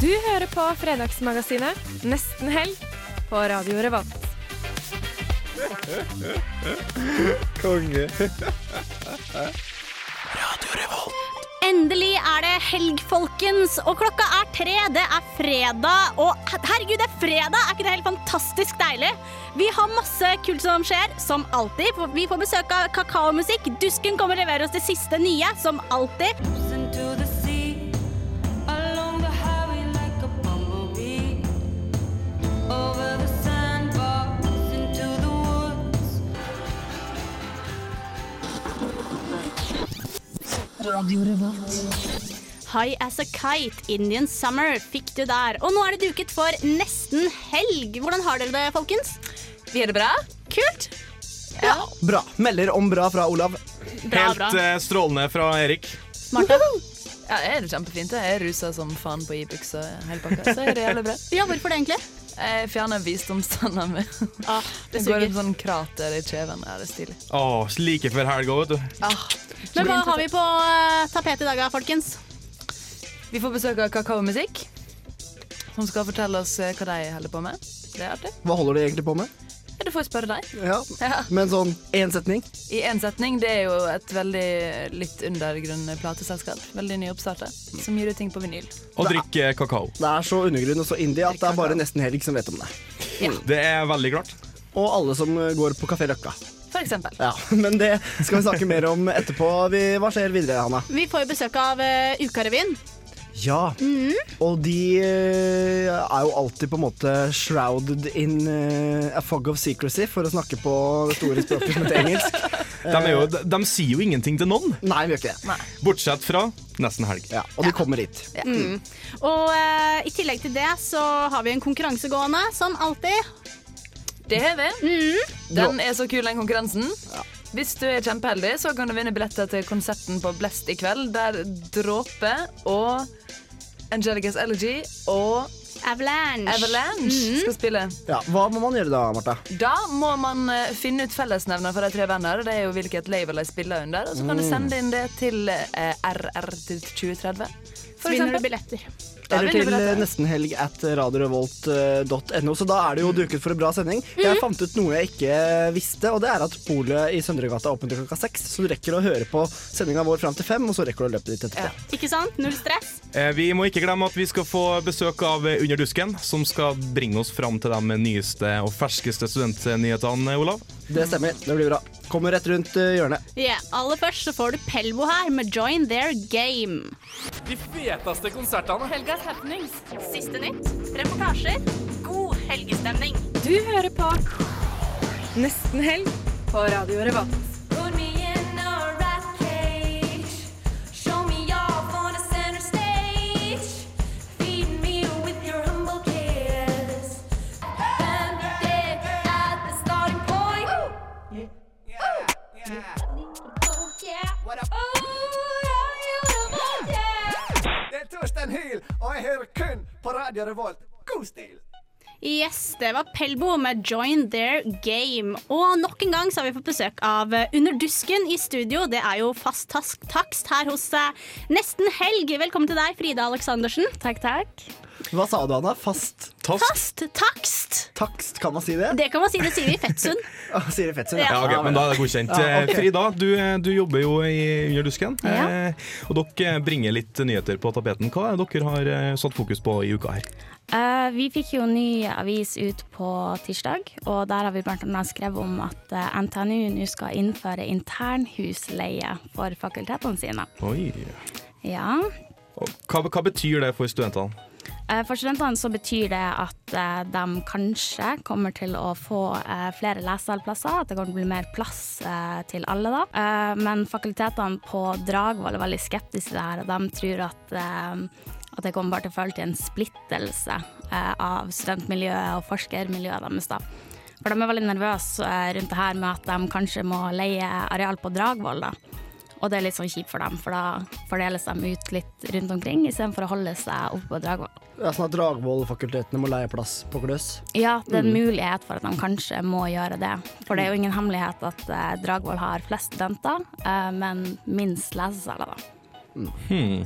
Du hører på Fredagsmagasinet Nesten helg på Radio Revolt. Konge. Radio Revolt. Endelig er det helg, folkens, og klokka er tre. Det er fredag, og herregud, det er fredag! Er ikke det helt fantastisk deilig? Vi har masse kult som skjer, som alltid. Vi får besøk av kakaomusikk. Dusken kommer og leverer oss det siste nye, som alltid. High as a kite, Indian summer fikk du der. Og nå er det duket for nesten helg. Hvordan har dere det, folkens? Vi har det bra. Kult? Ja. Bra. Melder om bra fra Olav. Bra, Helt bra. eh, strålende fra Erik. Martha? Ja, det er kjempefint. Jeg er rusa som faen på Ibux og hele pakka. Så er det jævlig bra. Ja, hvorfor det egentlig? Jeg fjerner visdomstanna mi. Ah, det Det går suger. et sånn krater i kjeven. Ja, det er stilig. Oh, like før helga, vet du. Ah, Men hva har vi på uh, tapetet i dag, folkens? vi får besøk av kakaomusikk, som skal fortelle oss eh, hva de holder på med. Det er artig. Hva holder de egentlig på med? Ja, Du får spørre deg. Ja, Ja. Men sånn én setning? I én setning. Det er jo et veldig litt undergrunn plateselskap. Veldig nyoppstarta. Som gir ut ting på vinyl. Og drikke kakao. Det er så undergrunn og så indie at det er bare nesten helg som vet om det. Det er veldig klart. Og alle som går på Kafé Røkka. For eksempel. Ja, Men det skal vi snakke mer om etterpå. Vi, hva skjer videre, Hanna? Vi får jo besøk av uh, Ukarevyen. Ja, og de eh, er jo alltid på en måte shrouded in eh, a fog of secrecy, for å snakke på det store språket som heter engelsk. De, er jo, de, de sier jo ingenting til noen, Nei, vi gjør ikke det. bortsett fra nesten helg. Ja, og de kommer hit. Og uh, i tillegg til det så har vi en konkurranse gående, som alltid. Det har vi. Den er så kul, den konkurransen. Hvis du er kjempeheldig, så kan du vinne billetter til konserten på Blest i kveld, der Dråpe og Angelica's Elegy og Avalanche. Avalanche skal spille. Ja, Hva må man gjøre da, Martha? Da må man eh, finne ut fellesnevner for de tre venner. Det er jo hvilket label de spiller under. Og så kan du sende inn det til eh, RR til 2030. Så For vinner du billetter. Eller til nestenhelg at radiorevolt.no. Så da er det jo duket for en bra sending. Jeg fant ut noe jeg ikke visste, og det er at polet i Søndregata er åpent til klokka seks. Så du rekker å høre på sendinga vår fram til fem, og så rekker du å løpe dit etterpå. Ikke sant? Null stress. Eh, Vi må ikke glemme at vi skal få besøk av eh, Under dusken, som skal bringe oss fram til de nyeste og ferskeste studentnyhetene, Olav. Det stemmer. Det blir bra. Kommer rett rundt eh, hjørnet. Ja, Aller først så får du Pelvo her med Join Their Game. De feteste konsertene. Helgas happenings. Siste nytt, reportasjer, god helgestemning. Du hører på Nesten helg på Radio Revolt. På Radio Revolt. Yes, det var Pelbo med Join Their Game. Og nok en gang så har vi fått besøk av underdusken Under dusken i studio. Det er jo fast takst her hos eh, Nesten Helg. Velkommen til deg, Frida Aleksandersen. Takk, takk. Hva sa du, Anna? Fast Task. Fast takst. takst, kan man si det? Det kan man si. Det sier vi i Fettsund. Sier i Fettsund? Ja. Ja, ok, men da er det godkjent. Ja, ok. Eh, Frida, du, du jobber jo i Under dusken, Ja. eh, og dere bringer litt nyheter på tapeten. Hva er det dere har eh, satt fokus på i uka her? Eh, vi fikk jo ny avis ut på tirsdag, og der har vi bl.a. skrevet om at eh, NTNU nå skal innføre internhusleie for fakultetene sine. Oi. Ja. Hva, hva betyr det for studentene? Eh, For studentene så betyr det at de kanskje kommer til å få flere lesesalplasser, at det kommer til å bli mer plass til alle da. Men fakultetene på Dragvoll er veldig skeptiske til det her, og de tror at, at det kommer bare til å føre til en splittelse eh, av studentmiljøet og forskermiljøet deres. da. For de er veldig nervøse eh, rundt det her med at de kanskje må leie areal på Dragvoll. Og det er litt sånn kjipt for dem, for da fordeles de ut litt rundt omkring istedenfor å holde seg oppe på Dragvoll. Ja, sånn at Dragvoll-fakultetene må leie plass på Gløs. Ja, det er en Mm. mulighet for at de kanskje må gjøre det. For det er jo ingen hemmelighet at eh, Dragvoll har flest studenter, men minst lesesaler, da. Hmm.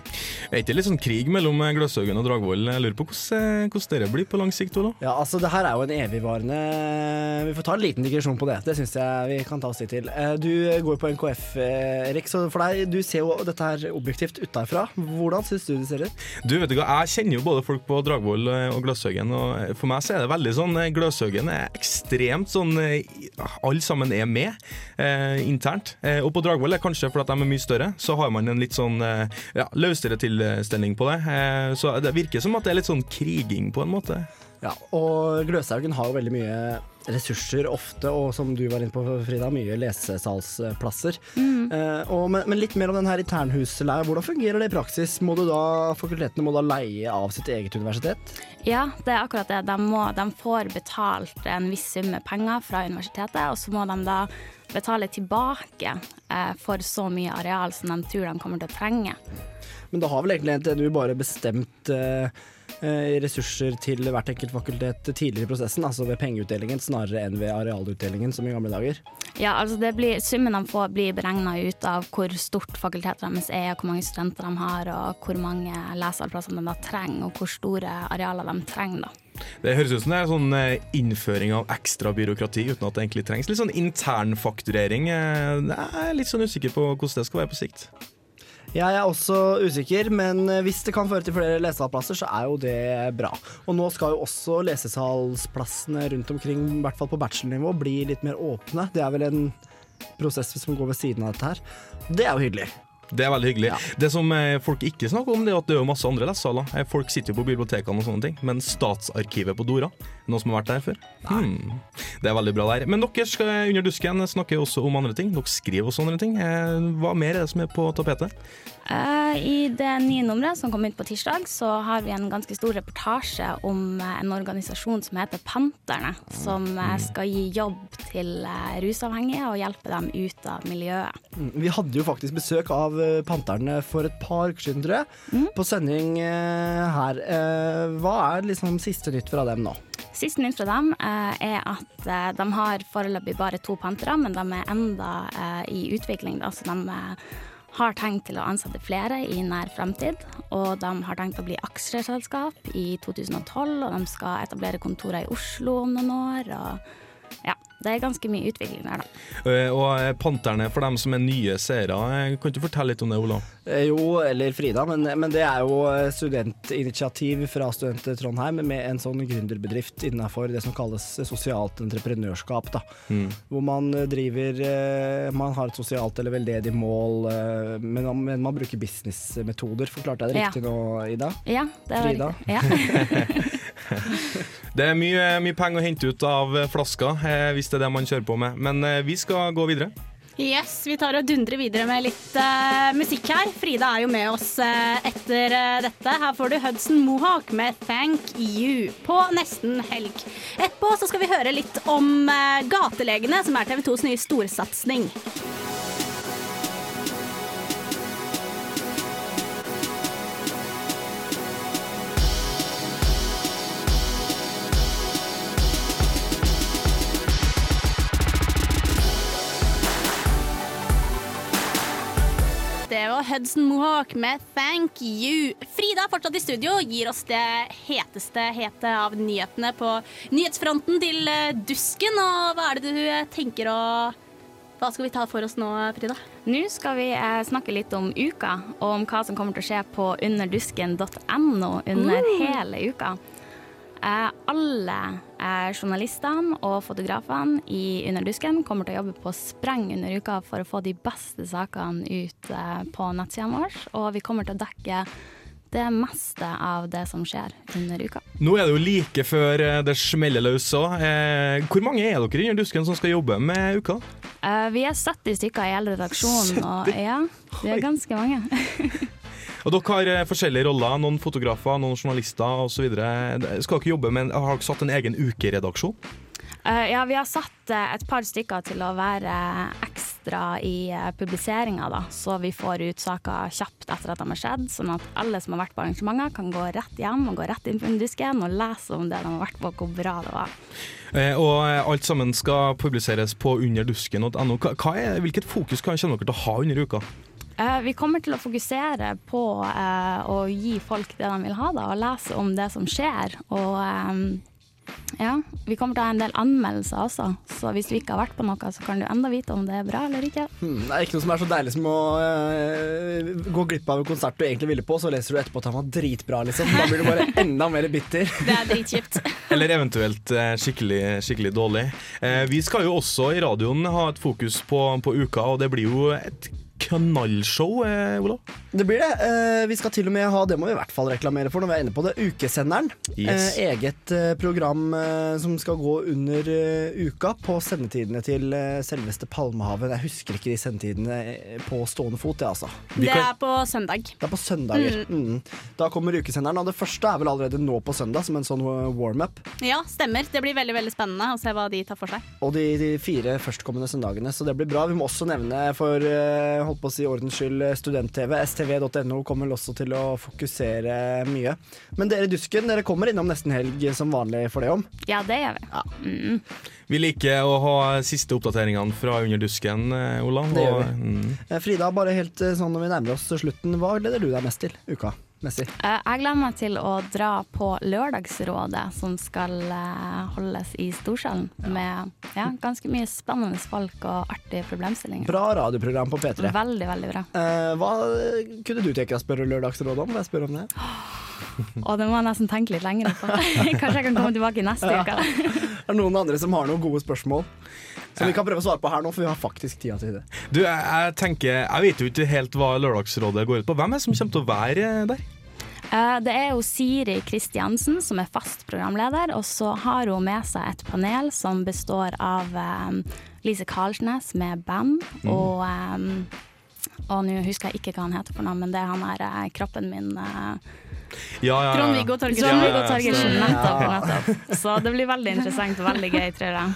Er ikke det litt sånn krig mellom eh, Gløshaugen og Dragvoll? Jeg lurer på hvordan, eh, hvordan dere blir på lang sikt, Ola? Ja, altså det her er jo en evigvarende Vi får ta en liten digresjon på det. Det syns jeg vi kan ta oss tid til. Eh, Du går på NKF, eh, Erik, så for deg, du ser jo dette her objektivt utenfra. Hvordan syns du det ser ut? Du vet du hva, Jeg kjenner jo både folk på Dragvoll eh, og Gløshaugen, og eh, for meg så er det veldig sånn eh, Gløshaugen er ekstremt sånn eh, Alle sammen er med eh, internt. Eh, og på Dragvoll er kanskje fordi de er mye større, så har man en litt sånn eh, ja, løsere tilstelning på det. Eh, så det virker som at det er litt sånn kriging, på en måte. Ja, og Gløshaugen har jo veldig mye ressurser ofte, og som du var inne på, Frida, mye lesesalsplasser. Eh, og, men, men litt mer om den her internhusleia. Hvordan fungerer det i praksis? Må du da, fakultetene må da leie av sitt eget universitet? Ja, det er akkurat det. De, må, de får betalt en viss sum med penger fra universitetet, og så må de da betale tilbake eh, for så mye areal som de tror de kommer til å trenge. Men da har vel egentlig NTNU bare bestemt eh, ressurser til hvert enkelt fakultet tidligere i prosessen, altså ved pengeutdelingen snarere enn ved arealutdelingen som i gamle dager. Ja, altså det blir, Summen de får blir beregna ut av hvor stort fakultetet deres er, hvor mange studenter de har, og hvor mange lesealplasser de da trenger, og hvor store arealer de trenger. da. Det høres ut som det er sånn eh, innføring av ekstra byråkrati uten at det egentlig trengs. Litt sånn internfakturering. eh, Jeg er litt sånn usikker på hvordan det skal være på sikt. Jeg er også usikker, men eh, hvis det kan føre til flere lesesalplasser, så er jo det bra. Og nå skal jo også lesesalsplassene rundt omkring, i hvert fall på bachelornivå, bli litt mer åpne. Det er vel en prosess som går ved siden av dette her. Det er jo hyggelig. Det er veldig hyggelig. Det som eh, folk ikke snakker om, det er at det er masse andre lesesaler. Eh, Folk sitter jo på bibliotekene og sånne ting, men Statsarkivet på Dora, noen som har vært der før? Hmm. Det er veldig bra der. Men dere skal under dusken snakke også om andre ting. Dere skriver også andre ting. Eh, Hva mer er det som er på tapetet? Eh, I det nye nummeret som kom ut på tirsdag, så har vi en ganske stor reportasje om eh, en organisasjon som heter Panterne, som eh, skal gi jobb til eh, rusavhengige og hjelpe dem ut av miljøet. Mm, Vi hadde jo faktisk besøk av eh, Panterne for et par uker siden, tror jeg, på sending eh, her. Eh, Hva er liksom siste nytt fra dem nå? Siste nytt fra dem eh, er at eh, de har foreløpig bare to pantere, men de er enda eh, i utvikling. Da, så de eh, har tenkt til å ansette flere i nær fremtid. Og de har tenkt å bli aksjeselskap i 2012, og de skal etablere kontorer i Oslo om noen år. Og ja, det er ganske mye utvikling der, da. Eh, Og eh, Panterne, for dem som er nye seere, eh, kan du fortelle litt om det, Ola? Jo, eller Frida, men, men det er jo studentinitiativ fra Student Trondheim med en sånn gründerbedrift innenfor det som kalles sosialt entreprenørskap. Da. Mm. Hvor man driver Man har et sosialt eller veldedig mål, men, men man bruker businessmetoder. Forklarte jeg det Ja. riktig nå, Ida? Ja, det var Frida? riktig. Ja. Det er mye, mye penger å hente ut av eh, flaska, eh, hvis det er det man kjører på med. Men eh, vi skal gå videre. Yes, vi tar og dundrer videre med litt uh, musikk her. Frida er jo med oss uh, etter uh, dette. Her får du Hudson Mohawk med 'Thank You' på nesten helg. Etterpå så skal vi høre litt om Gatelegene, som er TV 2s nye storsatsing. Var Hudson Mohawk med 'Thank You'. Frida er fortsatt i studio, gir oss det heteste hete av nyhetene på nyhetsfronten til eh, Dusken. Og hva er det du eh, tenker å Hva skal vi ta for oss nå, Frida? Nå skal vi eh, snakke litt om uka, og om hva som kommer til å skje på underdusken.no under Uh. hele uka. Alle eh, journalistene og fotografene i Underdusken kommer til å jobbe på spreng under uka for å få de beste sakene ut eh, på nettsidene våre, og vi kommer til å dekke det meste av det som skjer under uka. Nå er det jo like før eh, det smeller løs òg. Eh, hvor mange er dere under dusken som skal jobbe med uka? Eh, vi er 70 stykker i hele redaksjonen, og ja, vi er ganske mange. Og Dere har eh, forskjellige roller. Noen fotografer, noen journalister osv. Skal dere jobbe med Har dere satt en egen ukeredaksjon? Uh, ja, vi har satt uh, et par stykker til å være ekstra i uh, publiseringa, da. Så vi får ut saker kjapt etter at de har skjedd, sånn at alle som har vært på arrangementer, kan gå rett hjem og gå rett inn på underdisken og lese om det de har vært på, hvor bra det var. Og alt sammen skal publiseres på underdusken.no. Er, hvilket fokus kan dere til å ha under uka? Eh, vi kommer til å fokusere på eh, å gi folk det de vil ha, da, og lese om det som skjer. Og eh, ja, vi kommer til å ha en del anmeldelser også, så hvis du ikke har vært på noe, så kan du enda vite om det er bra eller ikke. Hmm, det er ikke noe som er så deilig som å eh, gå glipp av en konsert du egentlig ville på, så leser du etterpå at han var dritbra, liksom. Da blir du bare enda mer bitter. Det er dritkjipt. Eller eventuelt skikkelig, skikkelig dårlig. Eh, vi skal jo også i radioen ha et fokus på, på uka, og det blir jo et knallshow, eh, Ola. Det blir det. Eh, vi skal til og med ha, det må vi i hvert fall reklamere for når vi er inne på det, Ukesenderen. Yes. Eh, eget eh, program eh, som skal gå under eh, uka på sendetidene til eh, selveste Palmehaven. Jeg husker ikke de sendetidene eh, på stående fot, det altså. Det er på søndag. Det er på søndager. Mm. Da kommer ukesenderen. Og det første er vel allerede nå på søndag, som en sånn eh, warm-up. Ja, stemmer. Det blir veldig veldig spennende å se hva de tar for seg. Og de, de fire førstkommende søndagene, så det blir bra. Vi må også nevne for eh, holdt på å si ordens skyld student-TV. stv.no kommer også til å fokusere mye. Men dere Dusken, dere kommer innom nesten helg som vanlig for det om. Ja, det gjør vi. Mm. Vi liker å ha siste oppdateringene fra under dusken, Olav. Ola. Det gjør vi. mm. Eh, Frida, bare helt eh, sånn når vi nærmer oss slutten, hva gleder du deg mest til uka? Messig. Eh, Jeg gleder meg til å dra på Lørdagsrådet, som skal eh, holdes i Storsalen. Med ja, ganske mye spennende folk og artige problemstillinger. Bra radioprogram på P3. Veldig, veldig bra. Eh, hva kunne du tenke deg å spørre Lørdagsrådet om? Jeg spør om det? Og det må jeg nesten tenke litt lenger på. Kanskje jeg kan komme tilbake neste Ja. uke. Er det noen andre som har noen gode spørsmål? Som vi kan prøve å svare på her nå, for vi har faktisk tida til det. Du, jeg, jeg tenker Jeg vet jo ikke helt hva Lørdagsrådet går ut på. Hvem er det som kommer til å være der? Eh, Det er jo Siri Kristiansen som er fast programleder, og så har hun med seg et panel som består av eh, Lise Karlsnes med band, Mm. og eh, og nå husker jeg ikke hva han heter for noe, men det er han her kroppen min eh, Ja, ja, ja. Trond-Viggo Torgersen. Nettopp, nettopp. Så det blir veldig interessant og veldig gøy, tror jeg.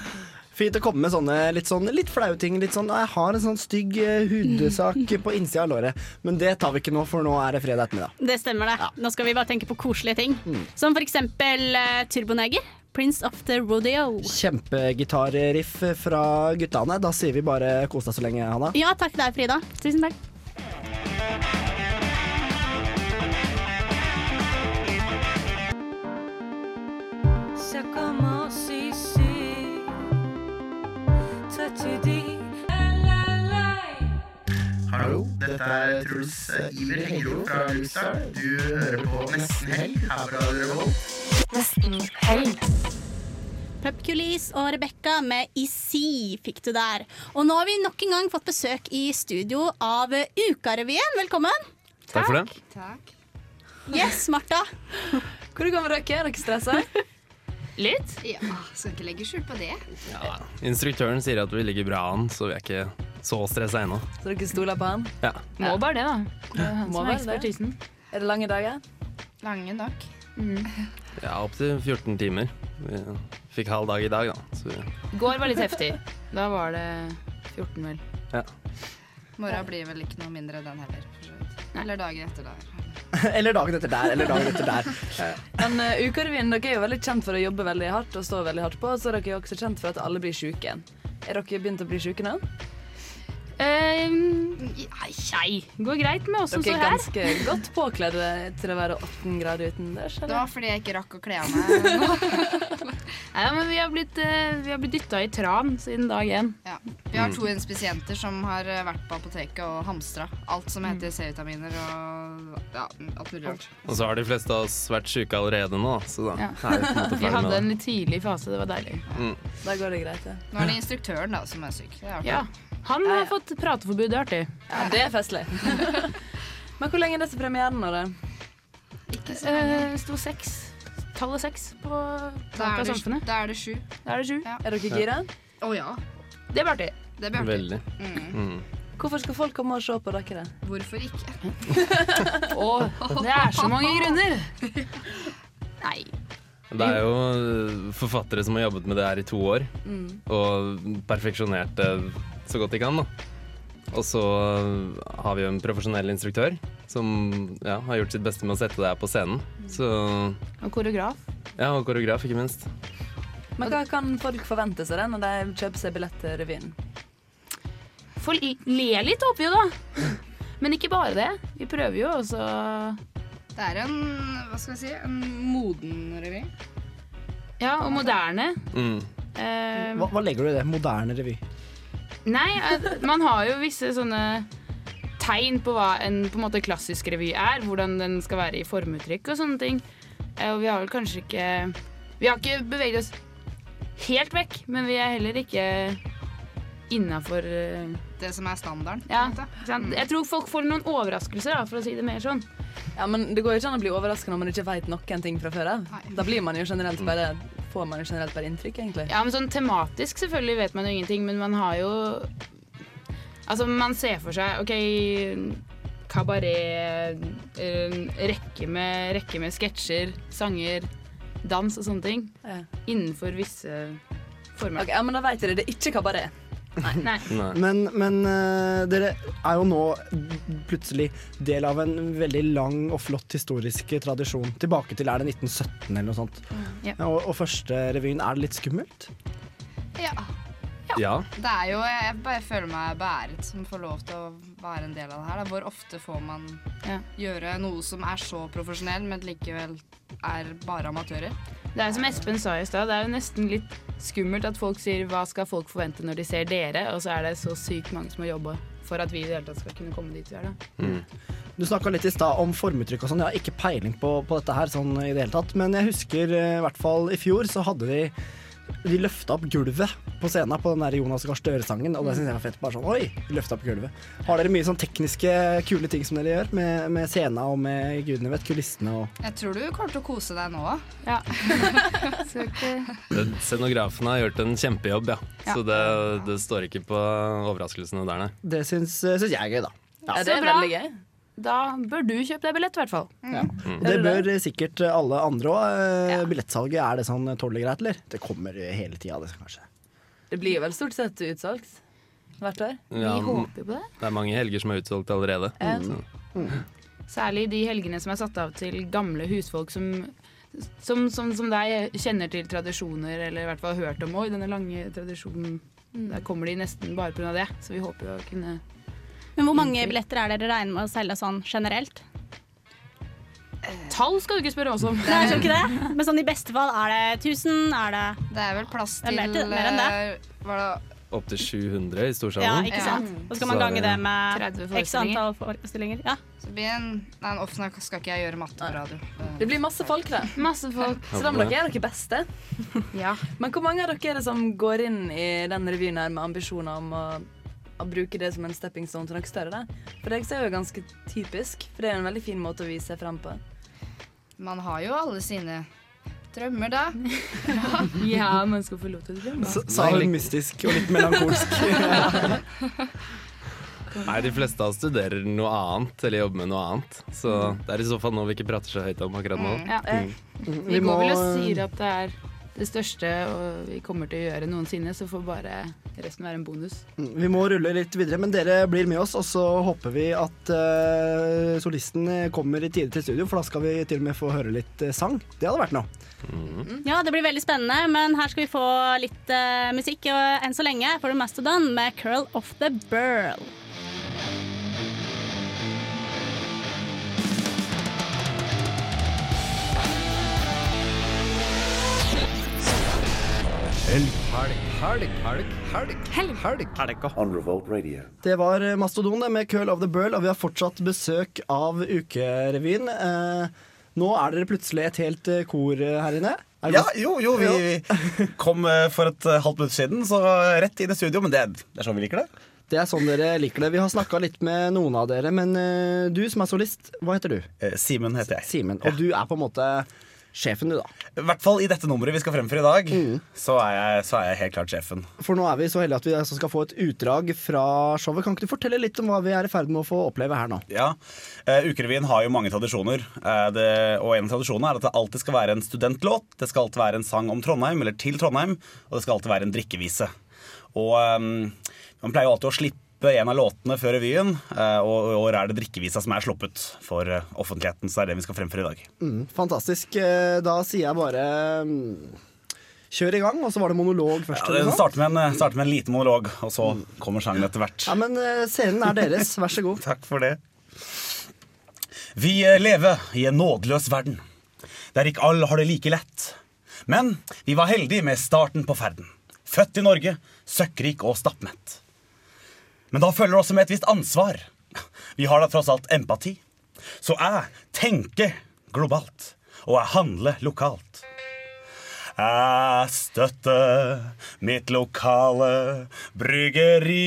Fint å komme med sånne litt, sånn, litt flaue ting. Litt sånn, jeg har en sånn stygg eh, hudsak på innsida av låret. Men det tar vi ikke nå, for nå er det fredag ettermiddag. Det stemmer det. Nå skal vi bare tenke på koselige ting. Mm. Som for eksempel uh, Turboneger. Prince of the Rodeo. Kjempegitarriff fra guttene. Da sier vi bare kos deg så lenge, Hanna. Ja, takk deg, Frida. Tusen takk. Ça commence ici. Toi tu dis Hallo, dette er Truls Iver Hengro fra Lukestad. Du hører på Nesten Helg her på Radio Revolt. Nesten helg. Pupkulis og Rebekka med Easy fikk du der. Og nå har vi nok en gang fått besøk i studio av Ukarevyen. Velkommen. Takk for det. Takk. Yes, Martha. Hvor med dere? Er dere stressa? Litt? Ja, skal ikke legge skjul på det. Ja, instruktøren sier at vi ligger bra an, så vi er ikke så stressa ennå. Så dere stoler på han? Ja. Må bare det, da. Det er han Må som er det. ekspertisen. Er det lange dager? Lange nok. ja, opptil 14 timer. Vi fikk halv dag i dag, da. Så vi, Går var litt heftig. Da var det 14, vel. ja. Morgen blir vel ikke noe mindre den heller. Eller dagen etter der. eller dagen etter der, eller dagen etter der. Eh, Men uh, Ukarevyen dere er jo veldig kjent for å jobbe veldig hardt og stå veldig hardt på. Så er dere jo også kjent for at alle blir syke. Er dere begynt å bli syke nå? Ehm, nei. Går greit med oss som Dere står er her. ganske godt påkledd til å være 18 grader utendørs. Det var fordi jeg ikke rakk å kle av meg. Nei, men vi har blitt, uh, blitt dytta i tran siden dag én. Ja. Vi har to inspisienter som har eh, vært på apoteket og hamstra alt som heter C-vitaminer og ja, alt mulig rart. Og så har de fleste av oss vært syke allerede nå, så da Ja. er vi på en måte Vi hadde en litt tidlig fase, det var deilig. Mm. Da går det greit, det. Nå er det instruktøren da som er syk. Det er. Ja. Han har fått prateforbud, det er artig. Ja, det er festlig. Men hvor lenge er disse premieren nå, da? Eh, sto seks. Tallet seks på taket av samfunnet. da er det sju. Da er det sju. Er dere gira? Å ja. Det blir artig. Det blir artig. Veldig. Mm. Mm. Hvorfor skal folk komme og se på dere? Hvorfor ikke? Å, det er så mange grunner. Nei. Det er jo forfattere som har jobbet med det her i to år, Mm. og perfeksjonert det så godt de kan. da. Og så har vi jo en profesjonell instruktør som ja, har gjort sitt beste med å sette det her på scenen. Så, Og koreograf. ja, og koreograf, ikke minst. Men hva kan folk forvente seg det når de kjøper seg billett til revyen? Få le litt, håper vi jo, da. Men ikke bare det. Vi prøver jo også Det er en hva skal jeg si, en moden revy. Ja, og moderne. Mm. Eh, Hva, hva legger du i det? Moderne revy? Nei, eh, man har jo visse sånne tegn på hva en på en måte klassisk revy er. Hvordan den skal være i formuttrykk og sånne ting. Eh, Og vi har vel kanskje ikke Vi har ikke beveget oss helt vekk, men vi er heller ikke innafor Det som er standarden. Ja, sant? Jeg tror folk får noen overraskelser, da, for å si det mer sånn. Ja, men Det går jo ikke an å bli overraska når man ikke vet noen ting fra før av. Da blir man jo generelt bare, får man jo generelt bare inntrykk, egentlig. Ja, men sånn tematisk selvfølgelig vet man jo ingenting, men man har jo Altså, man ser for seg OK, kabaret, eh, rekke med, rekke med sketsjer, sanger, dans og sånne ting. Ja. Innenfor visse former. Okay, ja, men da vet dere det er ikke kabaret. Nei. Men, men uh, dere er jo nå plutselig del av en veldig lang og flott historisk tradisjon. Tilbake til er det 1917 eller noe sånt. Ja. Og, og første revyen, er det litt skummelt? Ja. Ja. Det er jo, Jeg bare føler meg beæret som får lov til å være en del av det her. Da. Hvor ofte får man gjøre noe som er så profesjonell, men likevel er bare amatører? Det er som Espen sa i stad, det er jo nesten litt skummelt at folk sier 'hva skal folk forvente når de ser dere', og så er det så sykt mange som har jobba for at vi i det hele tatt skal kunne komme dit vi er. da. Du snakka litt i stad om formuttrykk og sånn. Jeg har ikke peiling på, på dette her sånn i det hele tatt. Men jeg husker eh, i hvert fall i fjor så hadde de de løfta opp gulvet på scenen på den der Jonas Gahr Støre-sangen. Og det syns jeg var fett. Bare sånn, oi, løfta opp gulvet. Har dere mye sånn tekniske, kule ting som dere gjør? Med, med scenen og med gudene vet, kulissene og Jeg tror du kommer til å kose deg nå òg. Ja. Så Scenografen har gjort en kjempejobb, ja. Ja. Så det, det står ikke på overraskelsene der, nei. Det syns, syns jeg er gøy, da. Ja, det er veldig gøy. Da bør du kjøpe deg billett, i hvert fall. Ja. Og det bør sikkert alle andre òg. Billettsalget, er det sånn tålelig greit, eller? Det kommer hele tida, det kanskje. Det blir vel stort sett utsolgt hvert år. Ja, håper på det. Det er mange helger som er utsolgt allerede. Mm. Mm. Særlig de helgene som er satt av til gamle husfolk som, som, som, som deg kjenner til tradisjoner, eller i hvert fall har hørt om òg, denne lange tradisjonen. Der kommer de nesten bare pga. det, så vi håper jo å kunne Men hvor mange billetter er dere regner med å selge sånn generelt? Tall skal du ikke spørre oss om. Nei, jeg tror ikke det. Men sånn i beste fall, er det 1000? Er det Det er vel plass er til mer til- mer enn det. eh, Var det Opptil 700 i Ja, storsalen. ikke sant? Og så skal man gange det med x antall forestillinger. Ja. Så blir en, nei, en offentlig skal ikke jeg gjøre matte på radio. Det blir masse folk, det. Masse folk. Så da må dere gjøre dere beste. Ja. Men hvor mange av dere er det som går inn i den revyen her med ambisjoner om å, å bruke det som en stepping stone til noe større? da? For det er jo ganske typisk, for det er en veldig fin måte å vise seg fram på. Man har jo alle sine drømmer, da. Ja, man skal få lov til å drømme. Sa hun mystisk og litt melankolsk. Nei, de fleste av oss studerer noe annet, eller jobber med noe annet. Så det er i så fall noe vi ikke prater så høyt om akkurat nå. Ja. Mm. Vi, går vel og sier at det er det største vi kommer til å gjøre noensinne, så får bare resten være en bonus. Vi må rulle litt videre, men dere blir med oss, og så håper vi at uh, solisten kommer i tide til studio, for da skal vi til og med få høre litt eh, sang. Det hadde vært noe. ja, det blir veldig spennende, men her skal vi få litt uh, musikk. Og enn så lenge får du Mastodon med 'Curl of the Burl'. Helg, helg, helg, helg, helg, helg. On Revolt Radio. Det var Mastodon det, med 'Curl of the Burl', og vi har fortsatt besøk av Ukerevyen. Eh, nå er dere plutselig et helt eh, kor her inne. Ja, jo, jo, vi, vi kom eh, for et eh, halvt minutt siden, så rett inn i studio. Men det, det er sånn vi liker det. Det er sånn dere liker det. Vi har snakka litt med noen av dere, men du som er solist, hva heter du? Eh, Simen heter jeg. Simen. Og du er på en måte sjefen, du, da. I hvert fall i dette nummeret vi skal fremføre i dag, så, er jeg, så er jeg helt klart sjefen. For nå er vi så heldige at vi altså skal få et utdrag fra showet. Kan ikke du fortelle litt om hva vi er i ferd med å få oppleve her nå? Ja, uh, Ukerevyen har jo mange tradisjoner. uh, det, og en av tradisjonene er at det alltid skal være en studentlåt. Det skal alltid være en sang om Trondheim, eller til Trondheim. Og det skal alltid være en drikkevise. Og um, man pleier jo alltid å slippe en av låtene før revyen, eh, og i år er det drikkevisa som er sluppet for eh, offentligheten. Så det er det vi skal fremføre i dag. Mm, fantastisk. Eh, Da sier jeg bare mm, kjør i gang, og så var det monolog først. Ja, sånt? starter med, en, starter med en liten monolog, og så kommer sangen etter hvert. Ja, men scenen er deres. Vær så god. Takk for det. Vi lever i en nådeløs verden, der ikke alle har det like lett. Men vi var heldige med starten på ferden. Født i Norge, søkkrik og stappmett. Men da følger det også med et visst ansvar. Vi har da tross alt empati. Så jeg tenker globalt, og jeg handler lokalt. Jeg støtter mitt lokale bryggeri.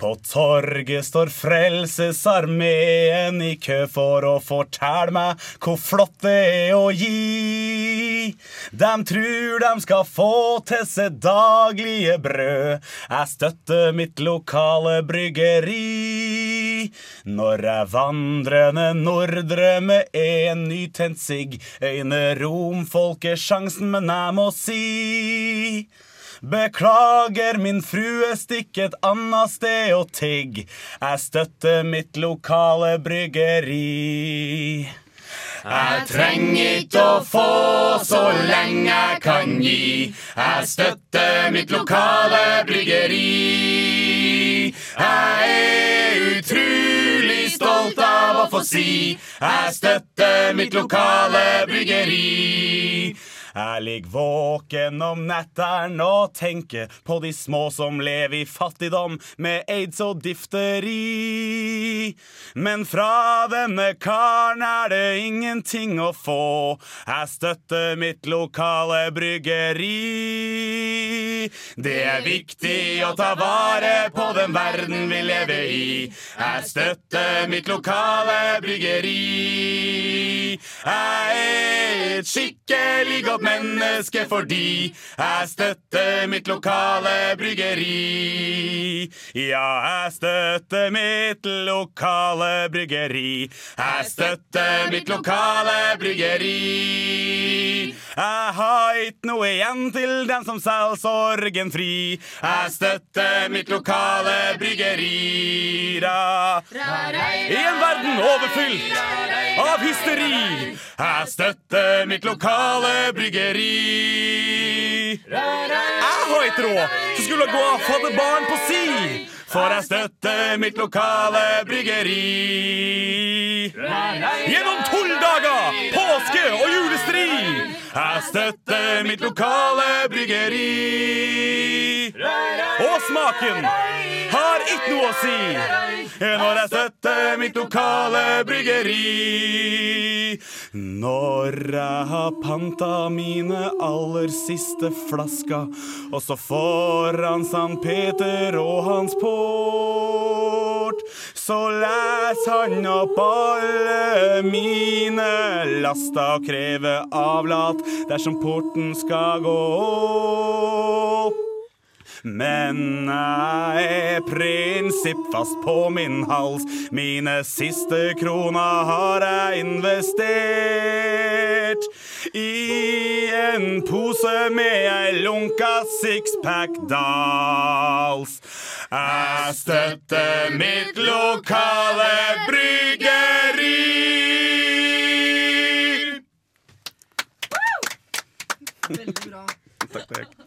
På torget står Frelsesarmeen i kø for å fortelle meg hvor flott det er å gi. De tror de skal få til seg daglige brød. Jeg støtter mitt lokale bryggeri. Når jeg vandrende nordre med en nytent sigg, øyne sjansen, men jeg må si Beklager, min frue stikk et annet sted og tigg. Jeg støtter mitt lokale bryggeri. Jeg trenger ikke å få så lenge jeg kan gi. Jeg støtter mitt lokale bryggeri. Jeg er stolt av å få si jeg støtter mitt lokale bryggeri. Jeg ligger våken om netteren og tenker på de små som lever i fattigdom med aids og difteri. Men fra denne karen er det ingenting å få. Jeg støtter mitt lokale bryggeri. Det er viktig å ta vare på den verden vi lever i. Jeg støtter mitt lokale bryggeri. Jeg er et skikkelig godt menneske fordi jeg støtter mitt lokale bryggeri. Ja, jeg støtter mitt lokale bryggeri. Jeg støtter mitt lokale bryggeri. Jeg har ikke noe igjen til dem som selger sorgen fri. Jeg støtter mitt lokale bryggeri. Da. I en verden overfylt av hysteri. Jeg støtter mitt lokale bryggeri. Har ikke råd, så skulle gå og fått barn på si. For jeg støtter mitt lokale bryggeri. Gjennom tolv dager, påske og julestri. Jeg støtter mitt lokale bryggeri. Og smaken har ikke noe å si når jeg støtter mitt lokale bryggeri. Når jeg har panta mine aller siste flasker, og så foran San Peter og hans port, så leser han opp alle mine laster og krever avlat dersom porten skal gå opp. Men jeg er prinsippfast på min hals. Mine siste kroner har jeg investert i en pose med ei lunka sixpack Dals. Jeg støtter mitt lokale bryggeri. Veldig bra.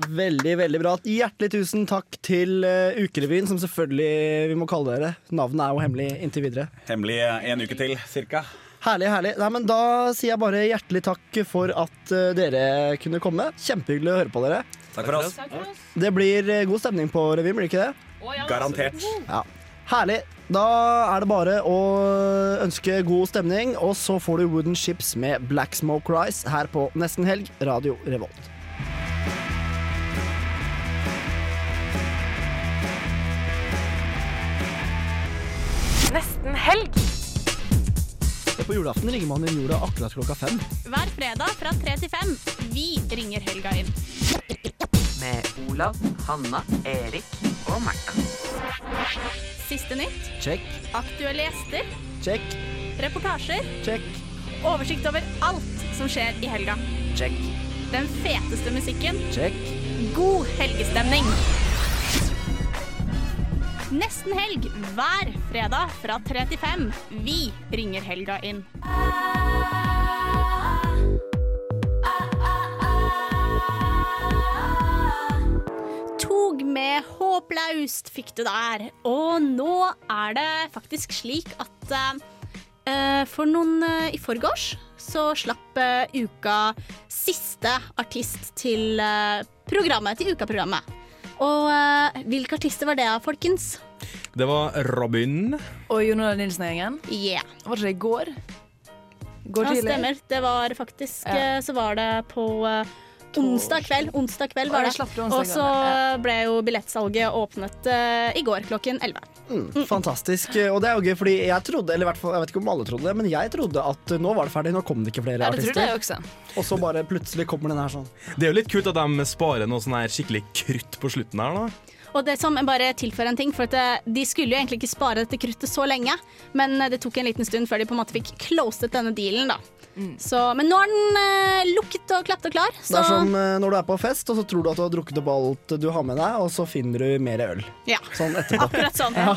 Veldig, veldig bra. Hjertelig tusen takk til uh, Ukerevyen, som selvfølgelig vi må kalle dere. Navnet er jo hemmelig inntil videre. Hemmelig en uke til, cirka. Herlig, herlig. Nei, men Da sier jeg bare hjertelig takk for at uh, dere kunne komme. Kjempehyggelig å høre på dere. Takk for oss. Det blir god stemning på revyen, blir det ikke det? Garantert. Ja. Herlig. Da er det bare å ønske god stemning, og så får du Wooden Ships med Black Smoke Rise her på Nesten Helg, Radio Revolt. På julaften ringer man inn jorda akkurat klokka fem. Hver fredag fra tre til fem. Vi ringer helga inn. Med Olav, Hanna, Erik og Märtha. Siste nytt. Check, Aktuelle gjester. check, Reportasjer. check, Oversikt over alt som skjer i helga. check, Den feteste musikken. check. God helgestemning. Nesten helg hver fredag fra tre til fem. Vi ringer helga inn. Tog med håplaust fikk du der. Og nå er det faktisk slik at uh, for noen uh, i forgårs så slapp uh, uka siste artist til programmet, til ukaprogrammet. Og eh, hvilke artister var det, folkens? Det var Robin. Og Jon Olav Nilsen-gjengen. Yeah. Var det ikke i går? Går Ja, tidlig? stemmer. Det var faktisk Ja. eh, Så var det på eh, onsdag kveld. Onsdag kveld var det. det Og så ble jo billettsalget åpnet uh, i går klokken 11. Mm, fantastisk. Og det er jo gøy, fordi jeg trodde, eller i hvert fall, jeg vet ikke om alle trodde det, men jeg trodde at nå var det ferdig, nå kom det ikke flere Ja, det trodde artister. jeg også. Og så bare plutselig kommer den her sånn. Det er jo litt kult at de sparer noe sånn her skikkelig krutt på slutten her. da Og det som bare tilfører en ting, for at eh, De skulle jo egentlig ikke spare dette kruttet så lenge, men eh, det tok en liten stund før de på en måte fikk closet denne dealen. da. Så, men nå er den eh, lukket og klappet og klar. Det er som eh, når du er på fest, og så tror du at du har drukket opp alt du har med deg, og så finner du mer øl. ja, Sånn etterpå. akkurat sånn. Ja.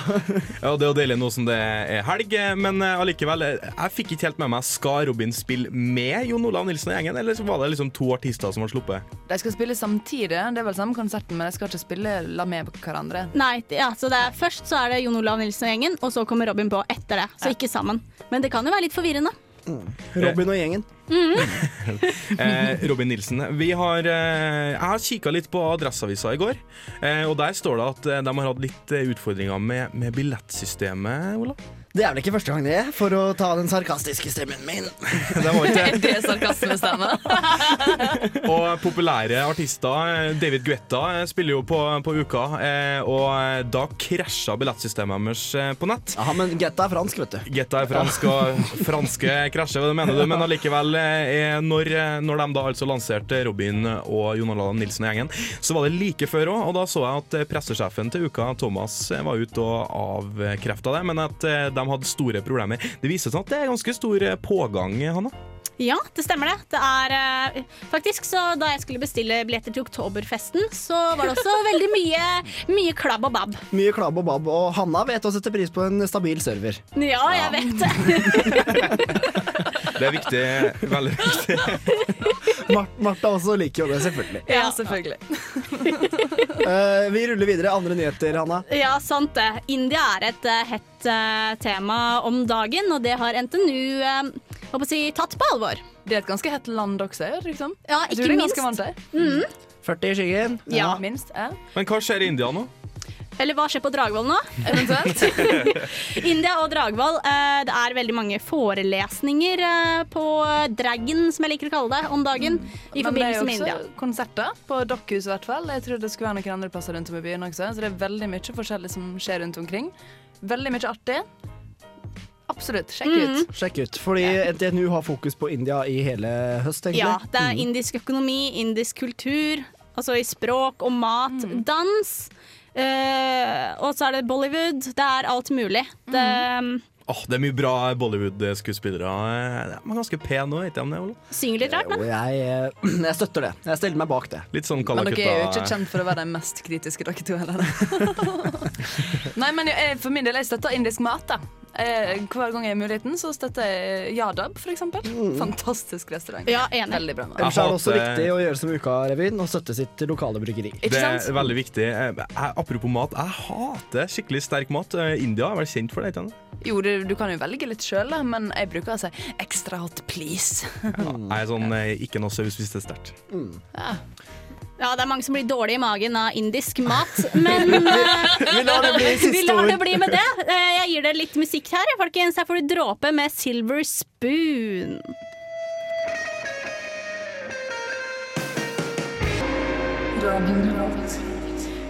Ja, Det er jo deilig nå som det er helg, men eh, allikevel eh, Jeg fikk ikke helt med meg Skal Robin spille med Jon Olav Nilsen og gjengen, eller så var det liksom to artister som var sluppet? De skal spille samtidig, det er vel samme konserten, men de skal ikke spille la med hverandre. Nei, det- ja, så det er, Først så er det Jon Olav Nilsen og gjengen, og så kommer Robin på etter det. Så ikke sammen. Men det kan jo være litt forvirrende. Robin og gjengen. Eh, Robin Nilsen. Vi har, eh, jeg har kikka litt på Adresseavisa i går, eh, og der står det at de har hatt litt utfordringer med, med billettsystemet, Olav. Det er vel ikke første gang det, for å ta den sarkastiske stemmen min. Det var ikke Er det sarkasmestemme? Og populære artister, David Guetta eh, spiller jo på, på uka, eh, og eh, da krasja billettsystemet deres på nett. Ja, men Guetta er fransk, vet du. Guetta er fransk, og franske krasjer, mener du? Men allikevel, når, når de da altså lanserte Robin og Jon Olav Nilsen og gjengen, så var det like før òg, og da så jeg at pressesjefen til uka, Thomas, var ute og avkrefta det, men at eh, de hadde store problemer. Det viser seg at det er ganske stor eh, pågang, Hanna. Ja, det stemmer det. Det er eh, faktisk så Da jeg skulle bestille billetter til Oktoberfesten, så var det også veldig mye, mye klabb og babb. Mye klabb og babb, og Hanna vet å sette pris på en stabil server. Ja, jeg vet det. Det er viktig, veldig viktig. Mar Martha også liker jo det, selvfølgelig. Ja, selvfølgelig. uh, vi ruller videre. Andre nyheter, Hanna. Ja, sant det. India er et uh, hett uh, tema om dagen, og det har NTNU uh, håper å si, tatt på alvor. Det er et ganske hett land også, liksom? Ja, ikke minst. til. Mhm. 40 i skyggen. Ja. Minst. Ja. Men hva skjer i India nå? Eller hva skjer på Dragvoll nå? Eventuelt. India og Dragvoll. eh, det er veldig mange forelesninger eh, på Dragon, som jeg liker å kalle det, om dagen. I Men det er jo også konserter på Dokkhuset i hvert fall. Jeg trodde det skulle være noen andre plasser rundt om i byen også. Så det er veldig mye forskjellig som skjer rundt omkring. Veldig mye artig. Absolutt. Sjekk Mhm. ut. Sjekk ut. Fordi NTNU har fokus på India i hele høst, egentlig. Ja, det er Mm. indisk økonomi, indisk kultur, altså i språk og mat, dans. Eh, og så er det Bollywood. Det er alt mulig. Det, Åh, det er mye bra Bollywood-skuespillere. De er ganske pene òg, ikke de det? Synger litt rart, da. jeg, eh, jeg støtter det. Jeg stiller meg bak det. Litt sånn Men dere er jo ikke kjent for å være de mest kritiske, dere to heller. Nei, men jeg, for min del, jeg støtter indisk mat, da. Eh, Hver gang jeg har muligheten, så støtter jeg Yadab, for eksempel. Fantastisk restaurant. Ja, enig. Veldig bra. Ellers er det også viktig å gjøre som Uka-revyen og støtte sitt lokale bryggeri. Det er veldig viktig. Eh, Jeg, apropos mat, jeg hater skikkelig sterk mat. Eh, India er vel kjent for det? ikke? Jo, du, du kan jo velge litt sjøl, men jeg bruker å si ekstra hot, please. Jeg er sånn eh, ikke noe saus hvis det er sterkt. Ja. Ja, det er mange som blir dårlige i magen av indisk mat, men eh, Vi lar det bli siste vi lar det bli med det. Eh, Jeg gir dere litt musikk her, folkens. Her får du dråpe med Silver Spoon.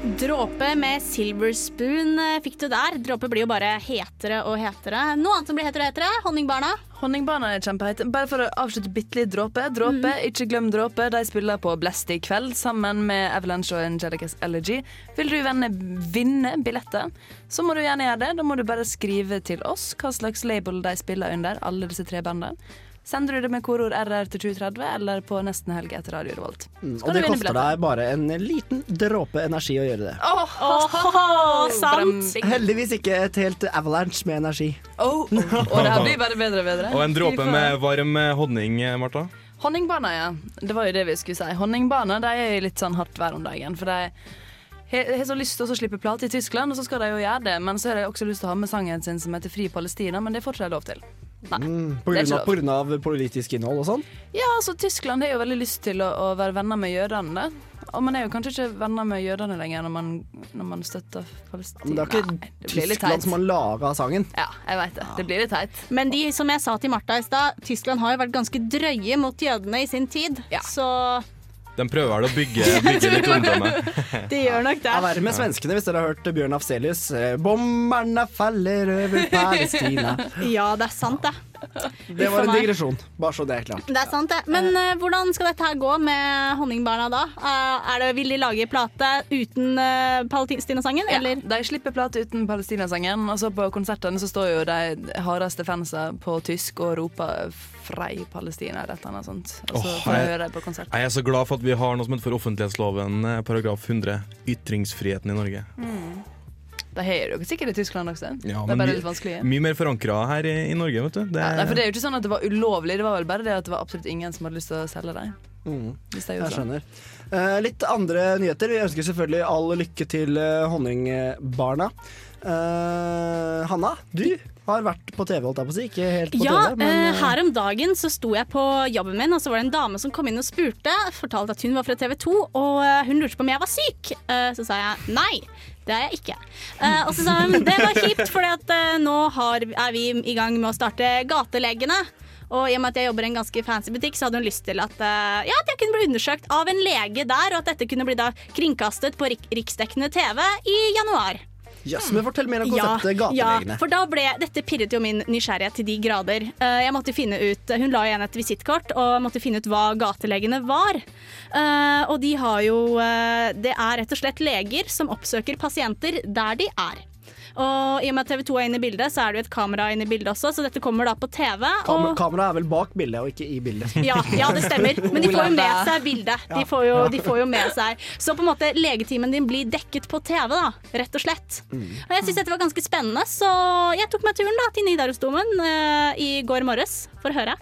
Dråpe med Silver Spoon eh, fikk du der. Dråpe blir jo bare hetere og hetere. Noe annet som blir hetere og hetere? Honningbarna. Honningbarna er kjempeheit. Bare for å avslutte bitte litt Dråpe. Dråpe, Ikke glem Dråpe. De spiller på Blest i kveld sammen med Avalanche og Angelicas Elegy. Vil du venne, vinne billetter, så må du gjerne gjøre det. Da må du bare skrive til oss hva slags label de spiller under, alle disse tre bandene. Sender du det med korord RR til 2030 eller på nesten helg etter Radio Revolt. Mm, og det koster deg bare en liten dråpe energi å gjøre det. Åh, sant. Heldigvis ikke et helt avalanche med energi. Oh, oh. Og det her blir bare bedre og bedre. Og en dråpe med varm eh, honning, eh, Marta. Honningbarna, ja. Det var jo det vi skulle si. Honningbarna de er i litt sånn hardt vær om dagen. For de har har så lyst til å slippe plate i Tyskland, og så skal de jo gjøre det. Men så har de også lyst til å ha med sangen sin som heter Fri Palestina, men det får ikke de lov til. Mm, på, grunn av, på grunn av politisk innhold og sånn? Ja, altså Tyskland har jo veldig lyst til å, å være venner med jødene. Og man er jo kanskje ikke venner med jødene lenger når man, når man støtter Palestina. Men det er ikke Nei, det Tyskland som har laga sangen. Ja, jeg veit det. Det blir litt teit. Men de, som jeg sa til Martha i stad, Tyskland har jo vært ganske drøye mot jødene i sin tid. Så De prøver vel å bygge, bygge litt omdømme. de gjør nok det. Ja, verre med svenskene, hvis dere har hørt Bjørn Afselius. eh, Bomberne faller over Palestina. Ja, det er sant, det. Det var en digresjon, bare så det er klart. Det er sant, det. Men uh, hvordan skal dette her gå med Honningbarna da? Uh, er det, vil de lage plate uten uh, Palestina-sangen, eller? De slipper plate uten Palestina-sangen, og så på konsertene så står jo de hardeste fansa på tysk og roper 'Frei Palestina' eller et eller annet sånt. Og så Åh, får jeg jeg- høre det på konsert. Jeg er så glad for at vi har noe som heter for offentlighetsloven, eh, paragraf 100. Ytringsfriheten i Norge. Mm. Det har dere sikkert i Tyskland også. Ja, det er bare litt vanskelig. Mye mer forankra her i, i Norge, vet du. Det, Ja, nei, for det er jo ikke sånn at det var ulovlig, det var vel bare det at det var absolutt ingen som hadde lyst til å selge dem. Mm. Hvis de Jeg sånn. skjønner. Eh, litt andre nyheter. Vi ønsker selvfølgelig all lykke til eh, honningbarna. Eh, Hanna, du har vært på TV, holdt jeg på å si. Ikke helt på Ja, TV, men eh, eh, her om dagen så sto jeg på jobben min, og så var det en dame som kom inn og spurte. Fortalte at hun var fra TV 2, og eh, hun lurte på om jeg var syk. Eh, så sa jeg nei. Det er jeg ikke. Uh, og så sa hun det var kjipt, for nå har, er vi i gang med å starte Gatelegene. Og i og med at jeg jobber i en ganske fancy butikk, så hadde hun lyst til at, uh, ja, at jeg kunne bli undersøkt av en lege der, og at dette kunne bli da kringkastet på rik riksdekkende TV i januar. Yes, men fortell mer om konseptet Gatelegene. Ja, for da ble, dette pirret jo min nysgjerrighet til de grader. Eh, jeg måtte finne ut, Hun la igjen et visittkort, og måtte finne ut hva gatelegene var. Eh, og de har jo Det er rett og slett leger som oppsøker pasienter der de er. Og i og med at TV 2 er inne i bildet, så er det jo et kamera inne i bildet også, så dette kommer da på TV. Kam og Kameraet er vel bak bildet, og ikke i bildet. ja, ja, det stemmer. Men de får jo med seg bildet. De får jo, de får jo med seg Så på en måte legetimen din blir dekket på TV, da, rett og slett. Og jeg syns dette var ganske spennende, så jeg tok meg turen da til Nidarosdomen uh, i går morges for å høre.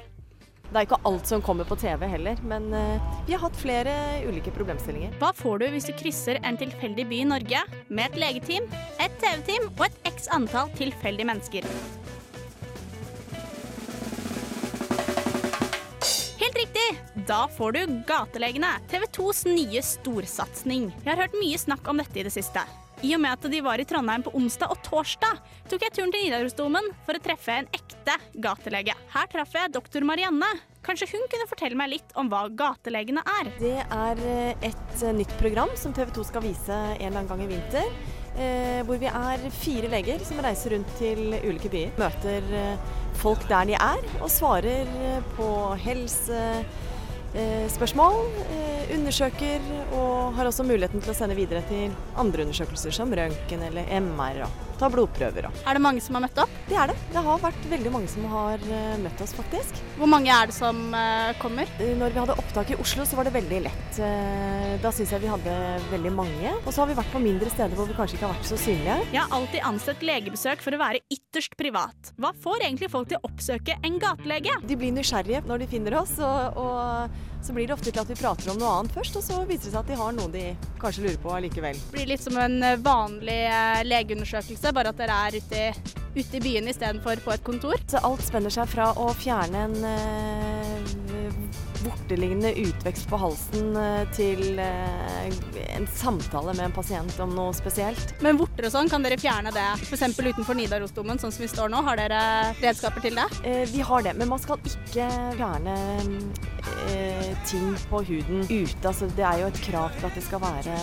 Det er ikke alt som kommer på TV heller, men eh, vi har hatt flere ulike problemstillinger. Hva får du hvis du krysser en tilfeldig by i Norge med et legeteam, et TV-team og et x antall tilfeldige mennesker? Helt riktig! Da får du Gatelegene, TV 2s nye storsatsing. Jeg har hørt mye snakk om dette i det siste. I og med at de var i Trondheim på onsdag og torsdag, tok jeg turen til Nidarosdomen for å treffe en ekte gatelege. Her traff jeg doktor Marianne. Kanskje hun kunne fortelle meg litt om hva gatelegene er? Det er eh, et eh, nytt program som TV 2 skal vise en eller annen gang i vinter. eh, Hvor vi er fire leger som reiser rundt til ulike byer. Møter folk der de er, og svarer på på helsespørsmål. Undersøker og har også muligheten til å sende videre til andre undersøkelser som røntgen eller MR. og Ta blodprøver. og- Er det mange som har møtt opp? Det er det. Det har vært veldig mange som har eh, møtt oss, faktisk. Hvor mange er det som eh, kommer? Eh, Når vi hadde opptak i Oslo, så var det veldig lett. Eh, Da syns jeg vi hadde veldig mange. Og så har vi vært på mindre steder hvor vi kanskje ikke har vært så synlige. Jeg har alltid ansett legebesøk for å være ytterst privat. Hva får egentlig folk til å oppsøke en gatelege? De blir nysgjerrige når de finner oss, og, og så blir det ofte til at vi prater om noe annet først, og så viser det seg at de har noe de kanskje lurer på allikevel. Det blir litt som en eh, vanlig eh, legeundersøkelse, bare at dere er ute i, ute i byen istedenfor på et kontor. Så alt spenner seg fra å fjerne en eh, vortelignende utvekst på halsen eh, til eh, en samtale med en pasient om noe spesielt. Men vorter og sånn, kan dere fjerne det f.eks. utenfor Nidarosdomen, sånn som vi står nå? Har dere redskaper til det? Eh, vi har det, men man skal ikke fjerne ting på huden ute. Altså, det er jo et krav til at det skal være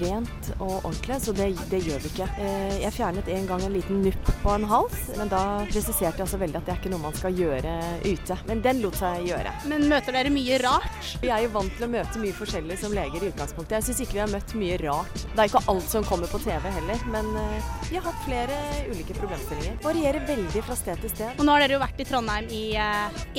rent og ordentlig, så det, det gjør vi ikke. Eh, jeg fjernet en gang en liten nupp på en hals, men da presiserte jeg altså veldig at det er ikke noe man skal gjøre ute. Men den lot seg gjøre. Men møter dere mye rart? Vi er jo vant til å møte mye forskjellig som leger i utgangspunktet. Jeg syns ikke vi har møtt mye rart. Det er ikke alt som kommer på TV heller, men eh, vi har hatt flere ulike problemstillinger. Varierer veldig fra sted til sted. Og nå har dere jo vært i Trondheim i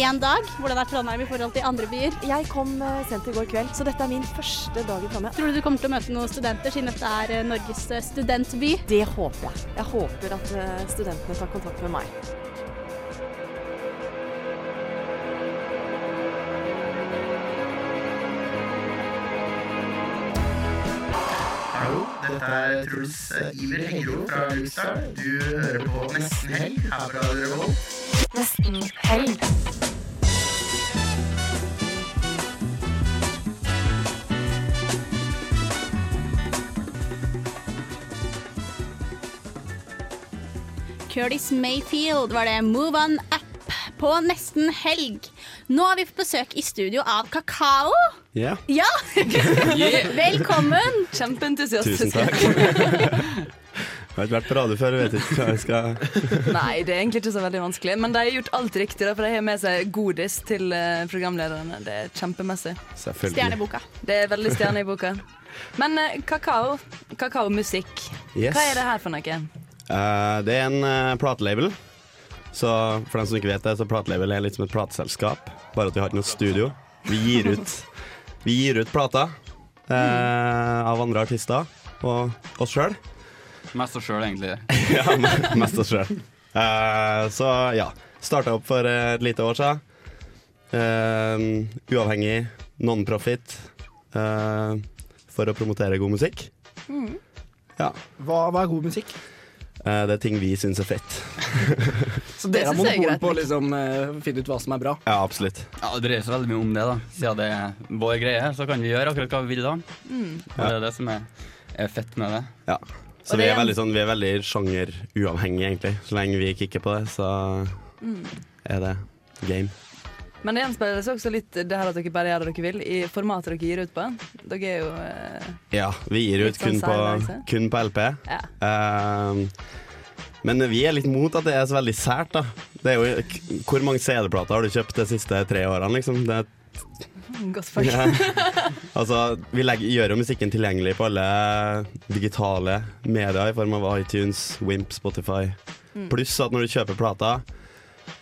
én dag. Hvordan er Trondheim i forhold til andre byer? Jeg kom eh, sent i går kveld, så dette er min første dag i Trondheim. Tror du du kommer til å møte noen studenter, siden dette er eh, Norges eh, studentby? Det håper jeg. Jeg håper at eh, studentene tar kontakt med meg. Hallo, dette er Truls Iver Hengro fra Lyngsdal. Du hører på Nesten Helg her fra Radio Revolt. Nesten helg. Curtis Mayfield var det Move On Up på nesten helg. Nå har vi fått besøk i studio av Kakao. Ja. Ja! Yeah. Velkommen! Kjempeentusiastisk. Tusen takk. Jeg har ikke vært på radio før, jeg vet ikke hva jeg skal Nei, det er egentlig ikke så veldig vanskelig. Men de har gjort alt riktig, da, for de har med seg godis til eh, programlederne. Det er kjempemessig. Selvfølgelig. Stjerneboka. Det er veldig stjerne i boka. Men eh, kakao, kakaomusikk, Yes. hva er det her for noe? Eh, Det er en uh, platelabel. Så for dem som ikke vet det, så platelabel er litt som et plateselskap, bare at vi har ikke noe studio. Vi gir ut, vi gir ut plater eh, av andre artister og oss sjøl. Mest oss sjøl, egentlig. ja, mest oss sjøl. så ja. Starta opp for eh, et lite år siden. Eh, uavhengig, non-profit, eh, for å promotere god musikk. Ja. Hva, hva er god musikk? Eh, det er ting vi syns er fett. Så dere har monopol på å liksom, uh, finne ut hva som er bra? Ja, absolutt. Ja, Det dreier seg veldig mye om det, da. Siden det er vår greie, så kan vi gjøre akkurat hva vi vil da. Mm. Og det er det som er, er fett med det. Ja. Så det, vi er veldig, sånn, vi er veldig sjangeruavhengige, egentlig. Så lenge vi kikker på det, så Mm. er det game. Men det gjenspeiles også litt det her at dere bare gjør det dere vil, i formatet dere gir ut på. Dere er jo eh, Ja, vi gir ut kun sånn på, kun på LP. Ja. Uh, men vi er litt mot at det er så veldig sært, da. Det er jo, hvor mange CD-plater har du kjøpt de siste tre årene, liksom? Det, Godt poeng. Ja. altså, vi legger, gjør jo musikken tilgjengelig på alle digitale medier i form av iTunes, Wimp, Spotify. Mm. Pluss at når du kjøper plata,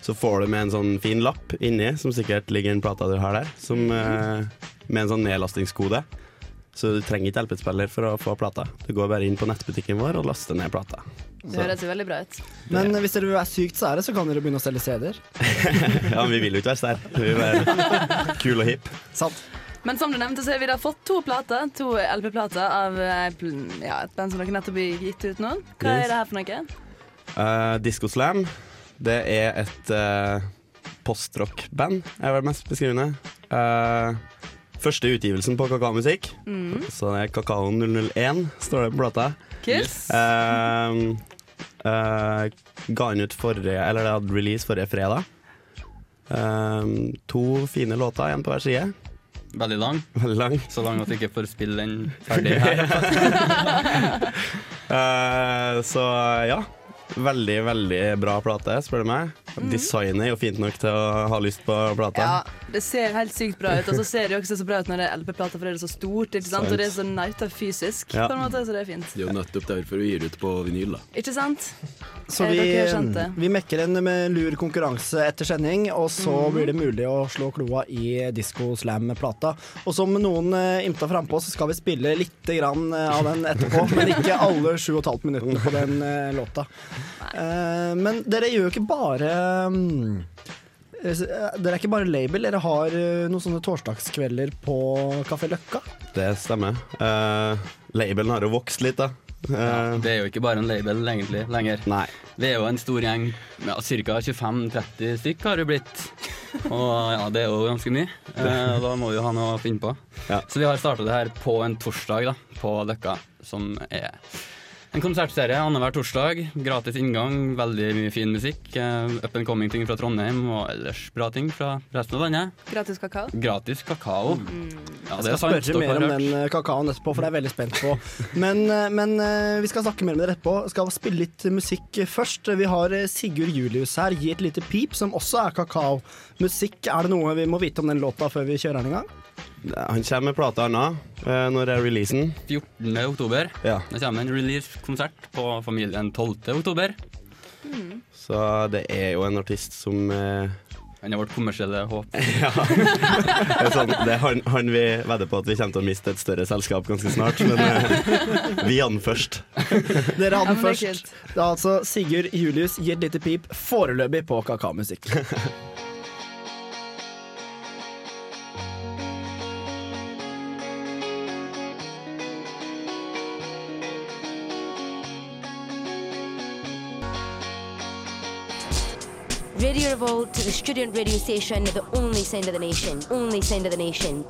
så får du med en sånn fin lapp inni, som sikkert ligger i den plata du har der, som, eh, med en sånn nedlastingskode. Så du trenger ikke LP-spiller for å få plata. Du går bare inn på nettbutikken vår og laster ned plata. Det høres veldig bra ut. Men hvis dere vil være sykt sære, så kan dere begynne å selge CD-er. ja, men vi vil jo ikke være sære. Vi vil være kul og hipp. Sant. Men som du nevnte, så har vi da fått to plater, to LP-plater av eh, ja, et band som dere nettopp har gitt ut nå. Hva Yes. er det her for noe? Uh, Disco Slam, det er et uh, postrock-band, er vel mest beskrivende. Uh, første utgivelsen på Kakaomusikk, Mm. så det er Kakao 001, står det på plata. Kiss. Uh, uh, ga den ut forrige, eller det hadde release forrige fredag. Uh, to fine låter, én på hver side. Veldig lang. Veldig lang. Så lang at du ikke får spille den ferdig her. Eh, så ja. Veldig, veldig bra plate, spør du meg. Designet er jo fint nok til å ha lyst på plata. Ja, det ser helt sykt bra ut. Og så ser det jo også så bra ut når det er LP-plater, for det er så stort. Ikke sant? Og det er så nauta fysisk, Ja. på en måte, så det er fint. Det er jo nettopp derfor vi gir ut på vinyl, da. Ikke sant? Så Eh, vi, vi mekker en med lur konkurranse etter sending, og så mm. blir det mulig å slå kloa i Disco Slam-plata. Og som noen uh, ymta frampå, så skal vi spille litt grann eh, av den etterpå, men ikke alle sju og et halvt minuttene på den eh, låta. Eh, men dere gjør jo ikke bare mm, eh, dere er ikke bare label, dere har eh, noen sånne torsdagskvelder på Kafé Løkka. Det stemmer. Uh, labelen har jo vokst litt, da. Ja, det er jo ikke bare en label egentlig lenger. Nei. Vi er jo en stor gjeng. Ja, Ca. 25-30 stykk har det blitt. Og ja, det er jo ganske mye. Uh, da må vi jo ha noe å finne på. Så vi har starta det her på en torsdag da, på Løkka, som er en konsertserie annenhver torsdag. Gratis inngang, veldig mye fin musikk. Uh, up and coming ting fra Trondheim og ellers bra ting fra resten av landet. Gratis kakao. Gratis kakao. Ja, Jeg det er skal spørre mer om den eh, kakaoen etterpå, for det er jeg veldig spent på. Men, eh, men uh, vi skal snakke mer med dere etterpå. Skal spille litt musikk først. Vi har Sigurd Julius her, Gi et lite pip, som også er kakao. Musikk, er det noe vi må vite om den låta før vi kjører den i gang? Han kommer med plata Anna. Eh, Når er releasen? 14. oktober. Ja. Det kommer en release-konsert på Familien 12. oktober. Så det er jo en artist som eh, Han er vårt kommersielle håp. ja. Det er, sånn, det er han, han vi vedder på at vi kommer til å miste et større selskap ganske snart, men eh, vi hadde den først. Dere hadde den er først. Det er altså Sigurd Julius, gir et lite pip, foreløpig på kakaomusikk. Radio Revolt to the student radio station, the only sound of the nation. Only sound of the nation.